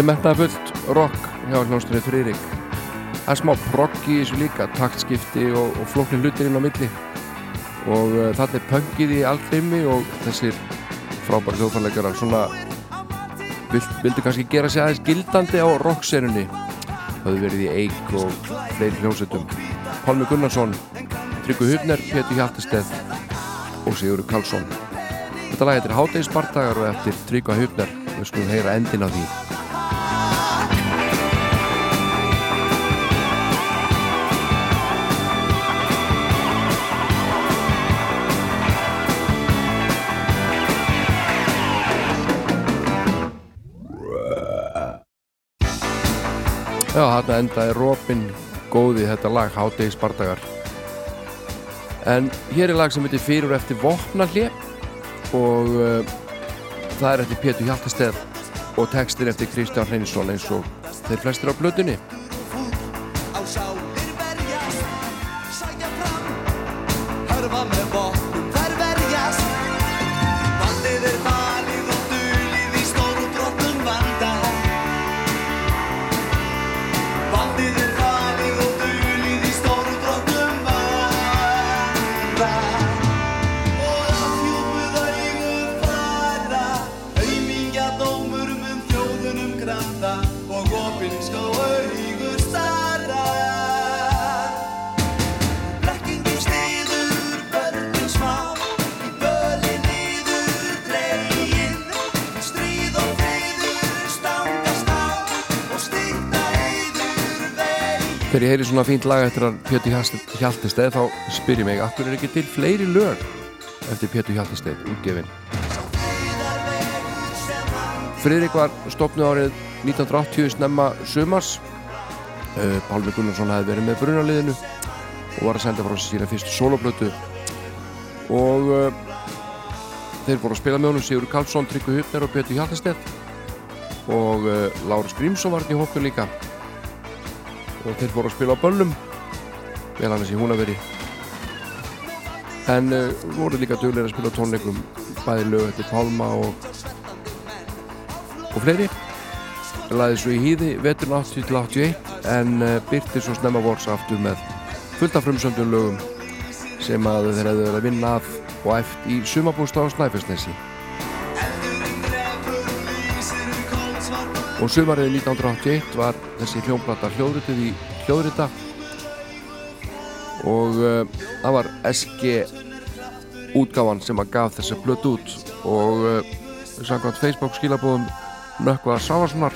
Þetta er metnaðafullt rock hjá hljónstunni Friðrik. Það er smá progg í þessu líka, taktskipti og, og flóknir hlutir inn á milli. Og uh, þarna er pöngið í allfimmi og þessir frábæri hljóðfærleikarar svona vild, vildu kannski gera sig aðeins gildandi á rockserunni. Hafðu verið í Eik og fleiri hljómsveitum. Pálmi Gunnarsson, Tryggur Hufner, Pétur Hjaltesteð og Sigurður Karlsson. Þetta lag heitir Hádegisbardagar og eftir Tryggva Hufner. Við skulum heyra endin á því. Já, þarna endaði Robin góði þetta lag Hádegi Spartagar en hér er lag sem heitir Fyrir eftir vopnalli og uh, það er eftir Pétur Hjaltasteð og textin eftir Kristján Hreinsson eins og þeir flestir á blötunni Þegar ég heyri svona fínt lag eftir að Pétur Hjaltesteð þá spyr ég mig, akkur er ekki til fleiri lög eftir Pétur Hjaltesteð, útgefin. Friðrik var stopnu árið 1980 snemma sumars. Uh, Pálmi Gunnarsson hefði verið með brunaliðinu og var að senda frá sér sína fyrstu soloplötu og uh, þeir voru að spila með honum Sigur Karlsson, Tryggvi Hupner og Pétur Hjaltesteð og uh, Lárus Grímsson var hérna í hóknu líka og þeir fóru að spila á böllum vel annars í Húnaveri en uh, voru líka duglega að spila tónleikum bæði lög eftir Pálma og og fleiri. Laði svo í hýði veturinn 80-81 en uh, byrti svo snemma vors aftur með fullt af frumsöndum lögum sem að þeir hefðu verið að vinna af og eft í sumabústa á Snæfellsnesi og sumarið 1981 var þessi hljómblata hljóðritið í hljóðrita og uh, það var SG útgáfan sem að gaf þessa blött út og uh, samkvæmt Facebook skilabóðum Nökkva Sávarssonar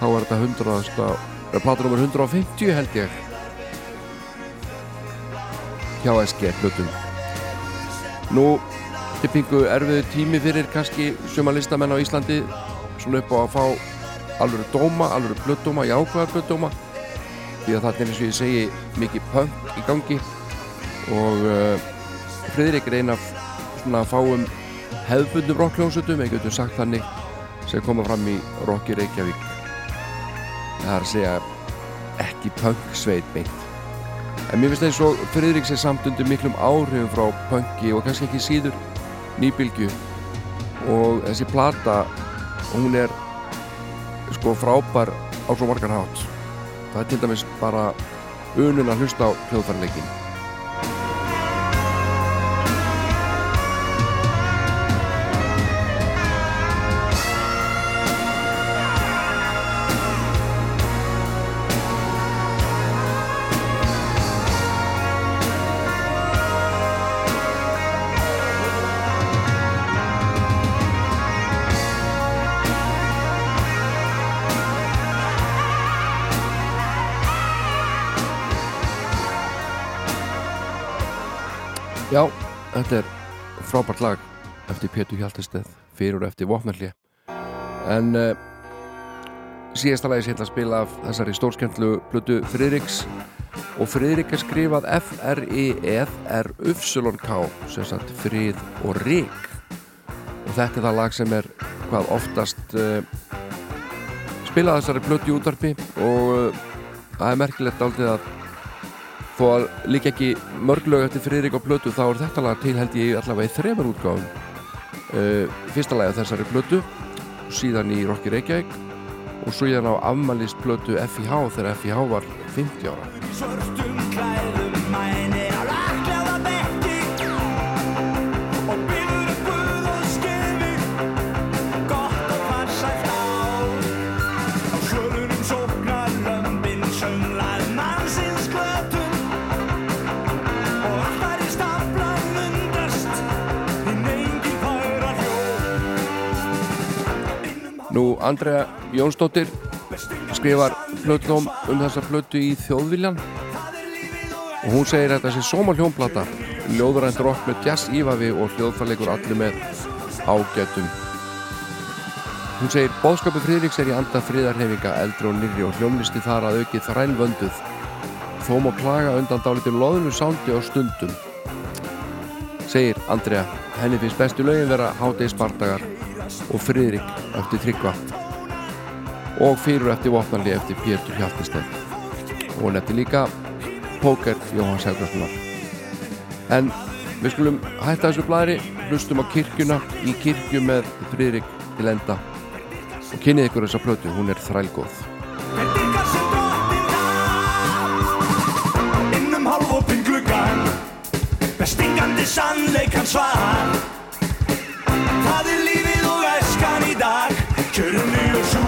þá var þetta 100 eða plata nr. 150 held ég hjá SG blöttum nú tippingu erfiðu tími fyrir kannski suma listamenn á Íslandi svona upp á að fá alveg dóma, alveg blöddóma, jákvæðar blöddóma. Því að það er eins og ég segi mikið punk í gangi og uh, Friðrik einn af svona fáum hefðbundum rockljónsutum, ég getur sagt þannig sem koma fram í Rocki Reykjavík. Það er að segja ekki punk sveit beint. En mér finnst eins og Friðrik sé samt undir miklum áhrifum frá punki og kannski ekki síður nýbylgju. Og þessi plata hún er sko frábær á svo margar hátt. Það er til dæmis bara unun að hlusta á hljóðfærleikin frábært lag eftir Pétur Hjaltesteð fyrir og eftir Vopnarli en uh, síðasta lagi sem ég ætla að spila af þessari stórskendlu blötu Friðriks. Og Friðrik er skrifað F-R-I-F-R-U-K sem sagt Frið og Rík og þetta er það lag sem er hvað oftast uh, spilað þessari blötu í útvarpi. Og uh, það er merkilegt aldrei að þó að líka ekki mörglög eftir Friðrik og Plötu þá er þetta lag til held ég allavega í þremur útgáðum uh, fyrsta lag af þessari Plötu síðan í Rokki Reykjavík og svo ég á afmælist Plötu FIH þegar FIH var 50 ára Nú, Andrea Jónsdóttir skrifar plötlóm um þessa plötu í Þjóðviljan og hún segir að þetta sé sóma hljónplata ljóðurænt rock með jazz ífafi og hljóðfærleikur allir með ágætum. Hún segir bóðskapu Friðriks er í anda friðarhefinga eldri og nýri og hljómlisti þar að aukið þrælvönduð. Þó má klaga undan dálitur loðinu sándi á stundum segir Andrea. Henni finnst bestu lögin vera Hádegi Spartagar og Friðrik eftir Tryggva. Og fyrir eftir Vopnarli eftir Pétur Hjaltesteð og hún eftir líka Póker Jóhanns Helgarssonar en við skulum hætta þessu blæri hlustum á kirkjuna í kirkju með Friðrik til enda. Og kynnið ykkur þessa plötu, hún er þrælgóð. Innum hálfopinn gluggan með stingandi sannleikan svar. Það er æskan í dag Kjörinni og svo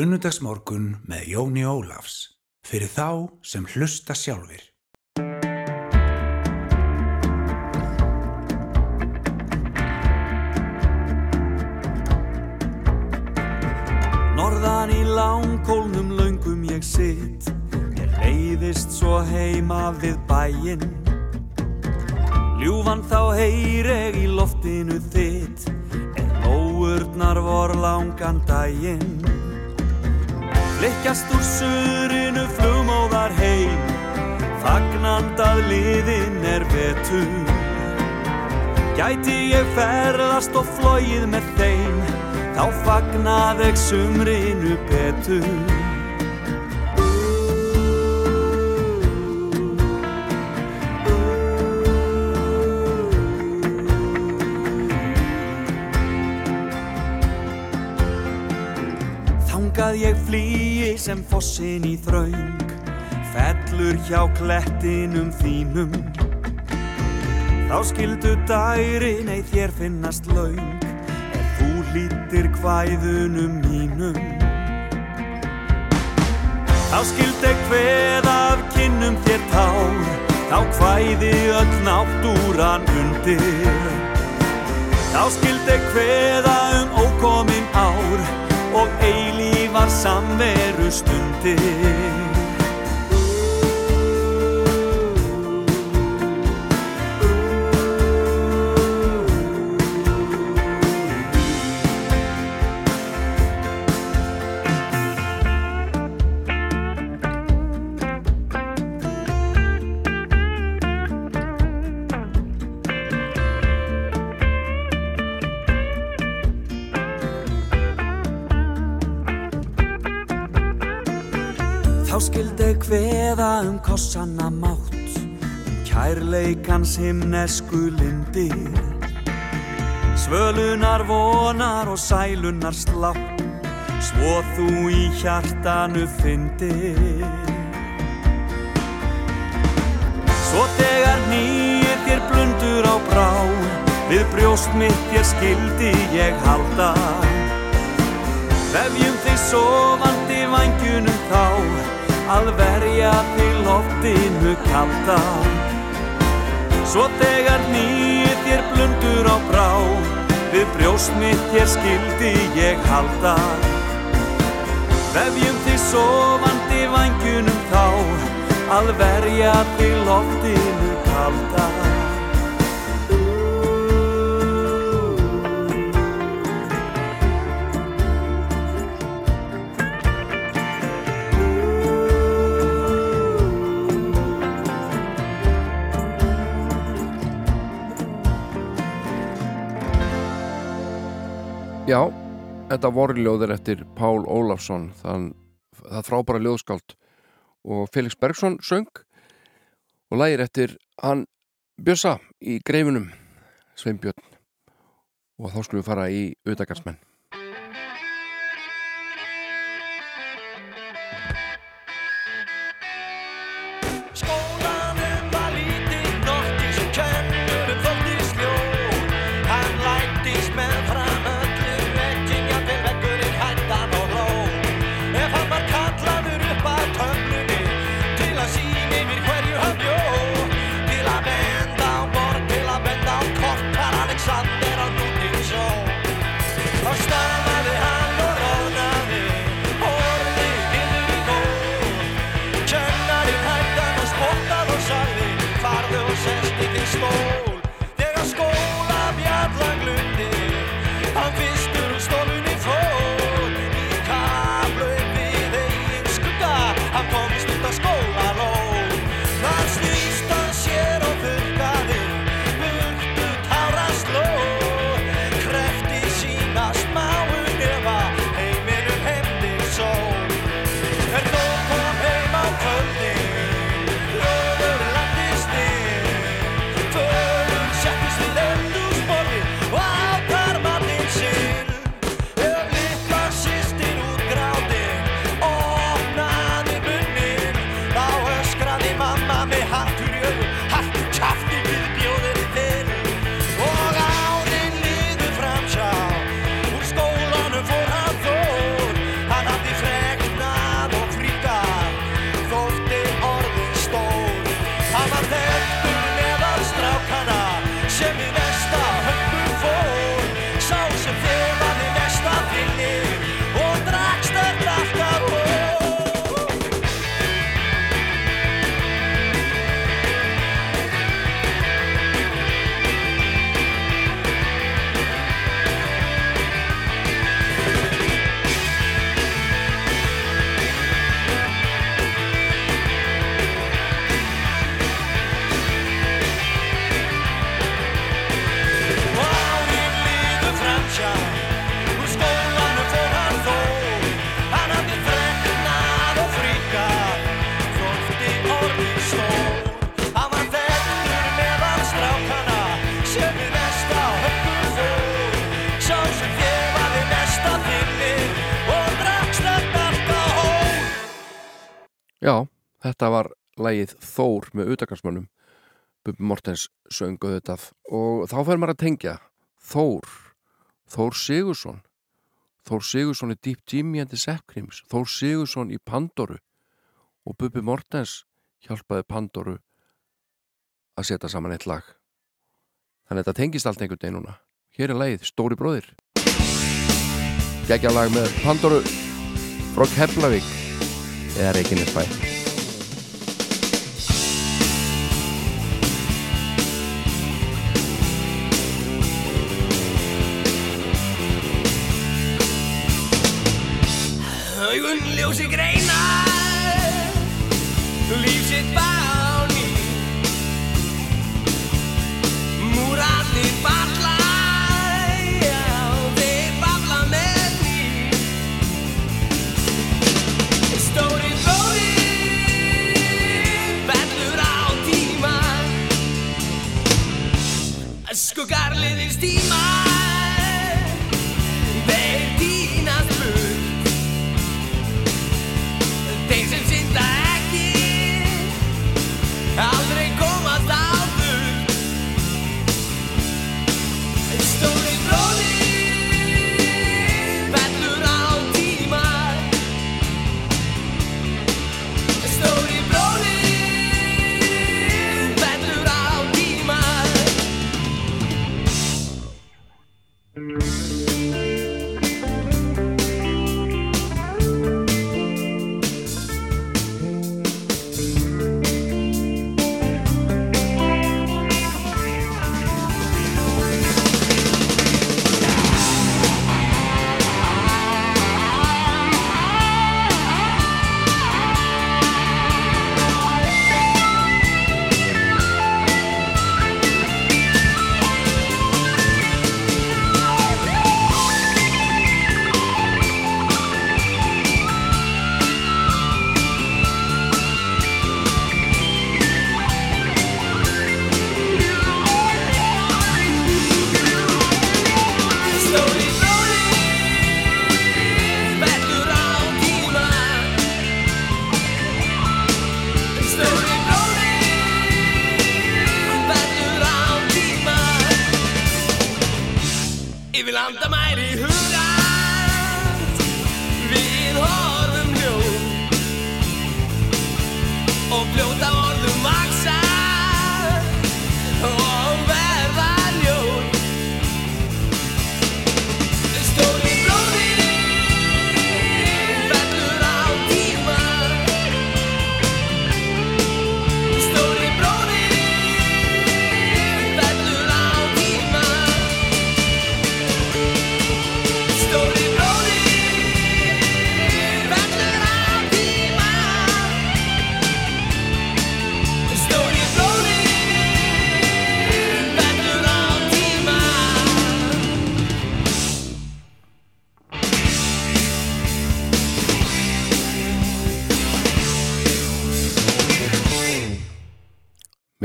Sunnudagsmorgun með Jóni Ólafs. Fyrir þá sem hlusta sjálfir. Norðan í langkólnum löngum ég sitt Mér leiðist svo heima við bæinn. Ljúfan þá heyreg í loftinu þitt. En óurnar vor langan daginn Flikkjast úr surinu flugmóðar heim. Fagnandað liðin er vetur. Gæti ég ferðast og flóið með þeim Þá fagnað ekki sumrinu betur. Ég flýi sem fossin í þraung Fellur hjá klettinum þínum. Þá skildu dærin ei þér finnast laung Ef þú hlýttir kvæðunum mínum. Þá skildi hveð af kinnum þér tár Þá kvæði öll náttúran undir. Þá skildi hveða um ókomin ár Og eilífar samveru stundir hveða um kossanna mátt Um kærleikans himnesku lindir Svölunar vonar og sælunar slátt Svo þú í hjartanu fyndir Svo þegar nýið þér blundur á brá Við brjóst mitt þér skildi ég halda. Vefjum þig sofandi vangjunum þá Að verja þig loftinu kalda. Svo þegar nýið þér blundur á brá Við brjóst mitt þér skildi ég halda. Vefjum þig sofandi vangjunum þá Að verja þig loftinu kalda Já, þetta voru ljóðir eftir Pál Ólafsson þann, það frábæra ljóðskáld. Og Felix Bergson söng og lægir eftir hann Bjössa í greifinum Sveinbjörn. Og þá skulum við fara í auðagarsmenn Já, þetta var lagið Þór með utakarsmönnum Bubi Mortens söngu þetta og þá fer maður að tengja Þór, Þór Sigursson Þór Sigursson í Deep Jimmy and the Sepcrims Þór Sigursson í Pandoru. Og Bubi Mortens hjálpaði Pandoru að setja saman eitt lag. Þannig að þetta tengist allt einhvern veginn núna. Hér er lagið Stóri bróðir. Geggja lag með Pandoru frá Keflavík eða Reykjanesbæ. Augun ljósi greina Líf sitt bara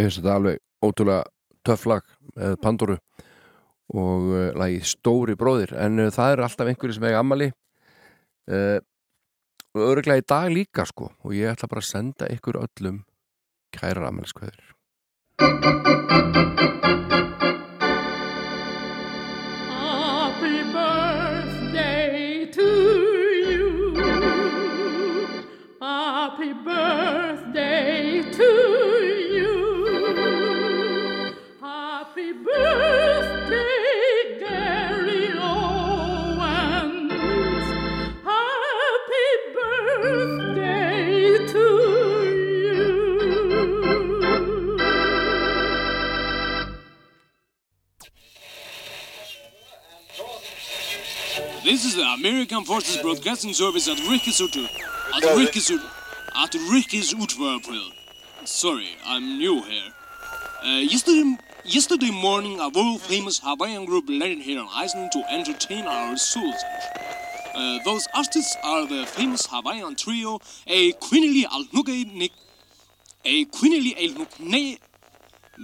Mér finnst þetta alveg ótrúlega töff lag með Pandoru og uh, lagið Stóri bróðir. En uh, það eru alltaf einhverju sem eiga ammali uh, og öruglega í dag líka sko. Og ég ætla bara að senda ykkur öllum kærar ammaliskveður This is the American Forces Broadcasting Service at Rikkisutu. At Rikkisutu. At Rikkisutu. Sorry, I'm new here. Uh, yesterday, yesterday morning, a world famous Hawaiian group landed here on Iceland to entertain our souls. Uh, those artists are the famous Hawaiian trio, a Quinily Alnuke Nick. A Quinily Alnuke.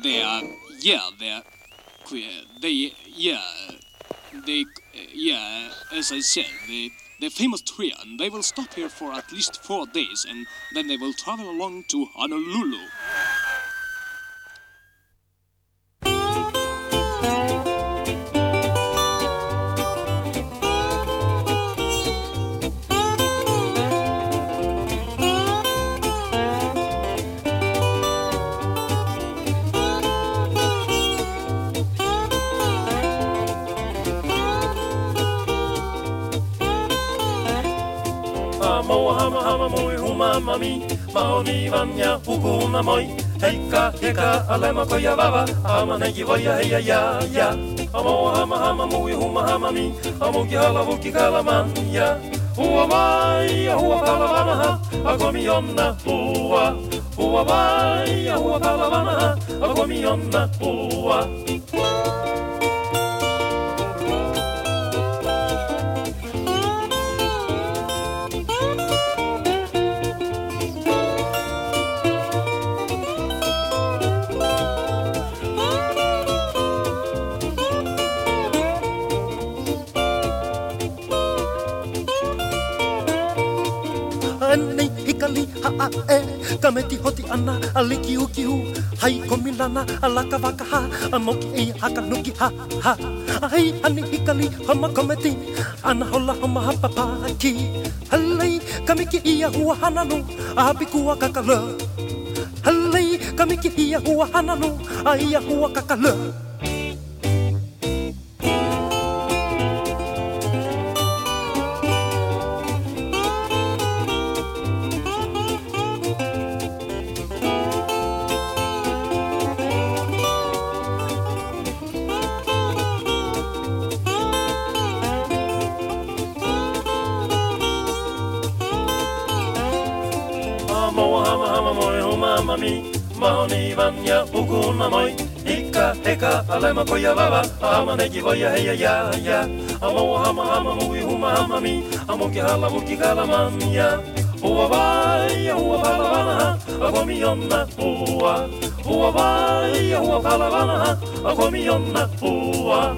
They are, yeah, they are. que- They, yeah. They, yeah, as I said, they, the famous trio, they will stop here for at least four days, and then they will travel along to Honolulu. mami, maoni vanja pukuna moi. Heikka, heka, alemako koja vava, ama neki ja heija ja ja. Amo hama hama mui humma hama mi, amuki hala vuki kalaman ja. Hua vai ja hua pala vanha, akomi onna tuua. Hua vai ja hua pala vanha, akomi onna tuua. Eh, e Ka meti hoti ana, a liki uki hu Hai komi lana, a laka waka ha A moki e haka nuki ha ha. A hei ani hikali, hama kometi. Ana hola hama hapa paki Halei, ka miki ia hua hananu A hapi kua kakala Halei, ka miki ia hua hananu A ia hua kakala heka alema koya baba Ama negi voya heya ya ya Amo hama hama mui huma hama mi. Amo ki hala vuki kala man ya. Hua vai ya hua pala vana ha. Agomi onna hua. Hua vai ya hua pala vana ha. Agomi onna hua.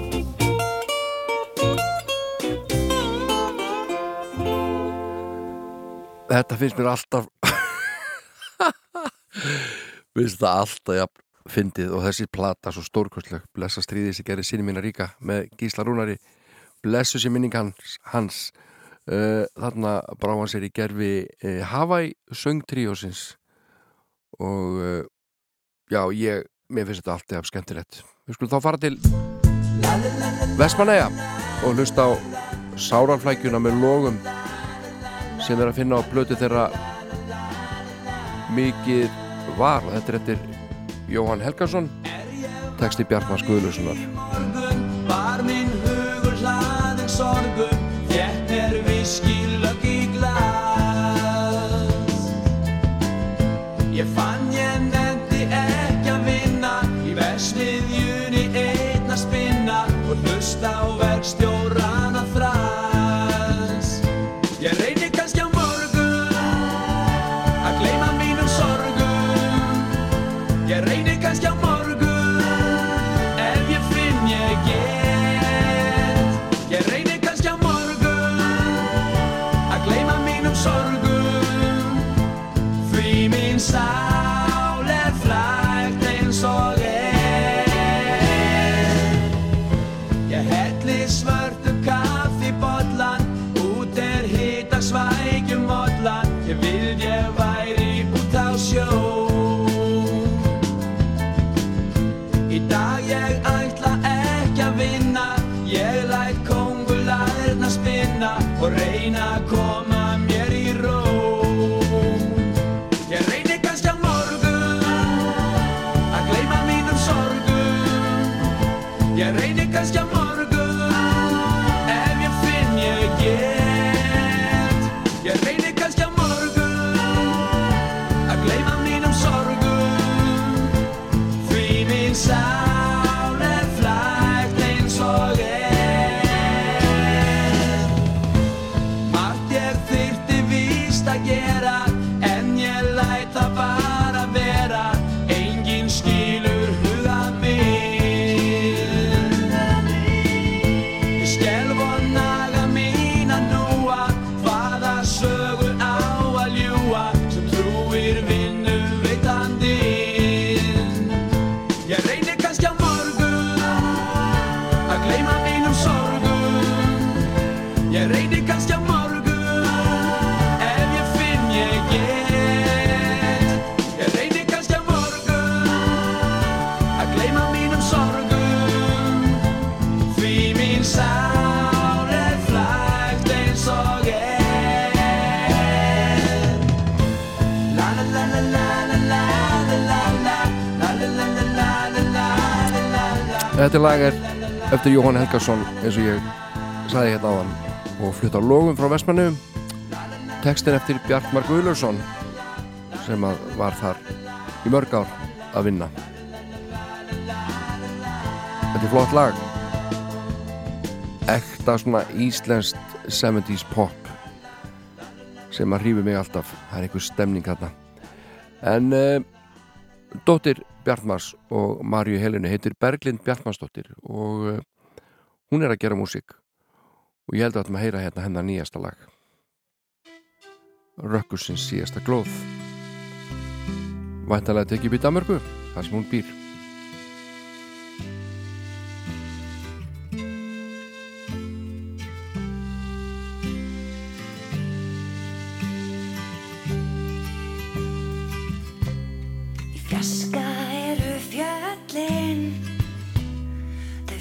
Þetta finnst mér alltaf (laughs) finnst það alltaf ja, fyndið og þessi plata svo stórkostleg. Blessa stríðið sem gerir sinni mína ríka með Gísla Rúnari. Blessu sér minning hans, hans. Uh, þarna brá hann sér í gerfi uh, Hawaii söngtríósins. Og uh, já, ég mér finnst þetta alltaf skemmtilegt. Við skulum þá fara til Vestmanæja og hlusta á Sáralflækjuna með logum sem er að finna á blötu þeirra mikið var. Og þetta er eftir Jóhann Helgason. Texti Bjartmar Guðlussonar Var minn hugur hlaðin sorgum Þetta lag er eftir Jóhann Helgason eins og ég sagði hérna á hann og flutt á logum frá Vestmannu Tekstin eftir Bjartmar Guðlaursson sem var þar í mörg ár að vinna. Þetta er flott lag. Ekta svona íslenskt 70s pop sem að hrífi mig alltaf. Það er einhver stemning þarna. En uh, dóttir Bjartmars og Marju Helinu heitir Berglind Bjartmarsdóttir og uh, hún er að gera músík. Og ég held að maður heyra hérna hennar nýjasta lag. Rökkursins síðasta glóð. Væntalega tekið í Danmörku þar sem hún býr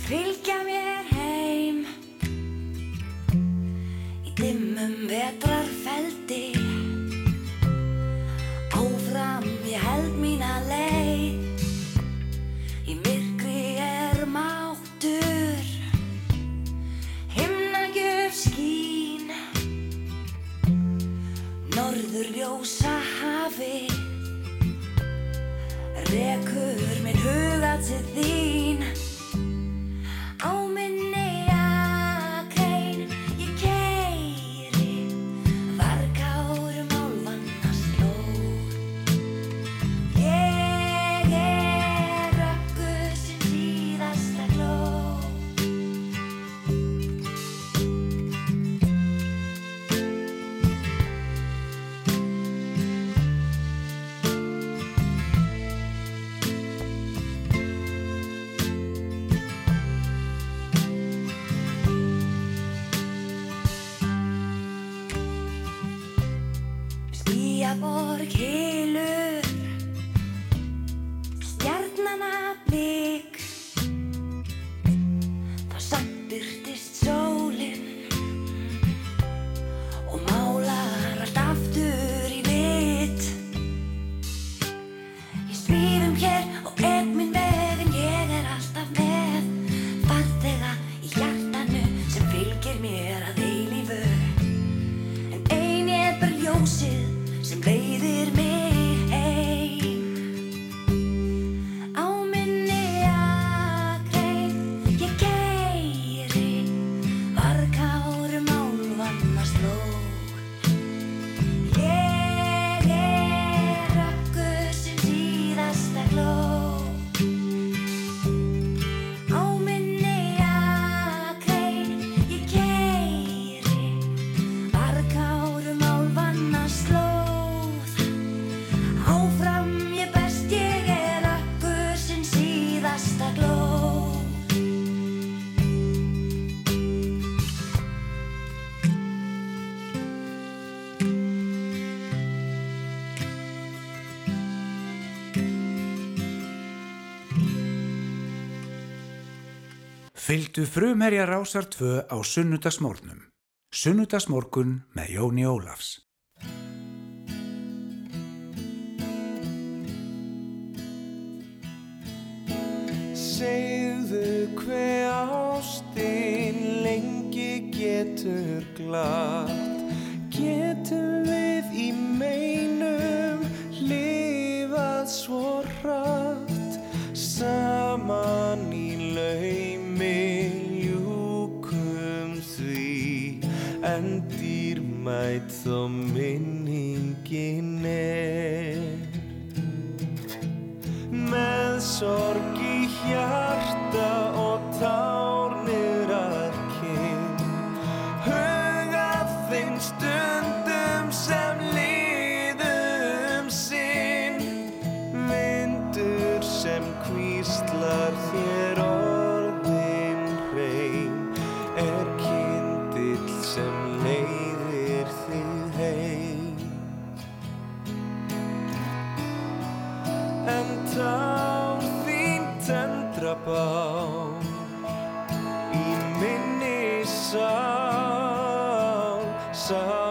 fylgja mér heim. Í dimmum vetrarfeldi. Áfram ég held mína leið. Í myrkri er máttur. Himnagjöf skín. Norður ljósa hafi. Rekur minn huga til þín Á Fylgdu frumherja rásar 2 á sunnudagsmórnum. Sunnudagsmórkun með Jóni Ólafs. Segðu hver ástin lengi getur glatt Getum við í meinum lifað svo hratt dýrmætt þó minningin er. Með sorg í hjarta og tár bow. E sao.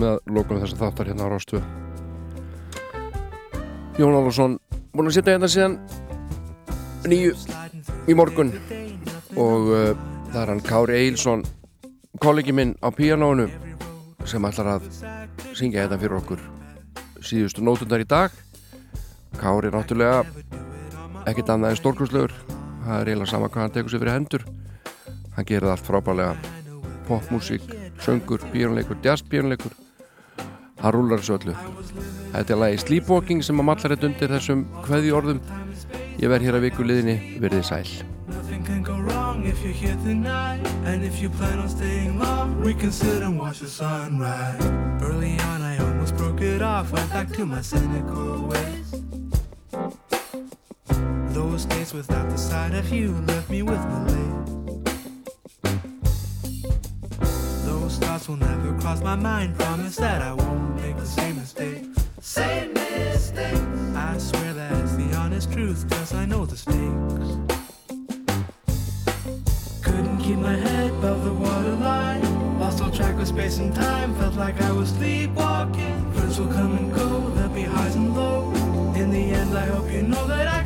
Komið að lókunum þess að þáttar hérna á Rástu Jón Álfarsson búin að sitja hérna síðan nýju í morgun. Og uh, það er hann Kári Eilsson kollegi minn á píanónu sem ætlar að syngja þetta fyrir okkur síðustu nótundar í dag. Kári er náttúrulega ekkert annað en stórkurslegur það er eiginlega sama hvað hann tekur sér fyrir hendur. Hann gerir allt frábælega popmusík, söngur, píjónleikur jazzpíjónleikur hann rúlar þessu öllu þetta er lagi Sleepwalking sem að mallar þetta undir þessum kveði orðum ég verð hér að viku liðinni, verðið sæl Nothing can go wrong if you're here tonight. And if you plan on staying long, we can sit and watch the sunrise. Early on, I almost broke it off, went back to my cynical ways. Those days without the sight of you left me with malaise. Thoughts will never cross my mind. Promise that I won't make the same mistake. Same mistake. I swear that it's the honest truth, cause I know the stakes. Couldn't keep my head above the waterline. Lost all track of space and time. Felt like I was sleepwalking. Friends will come and go. There'll be highs and lows. In the end, I hope you know that I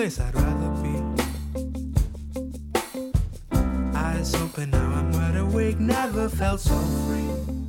place I'd rather be. Eyes open, now I'm wide awake. Never felt so free.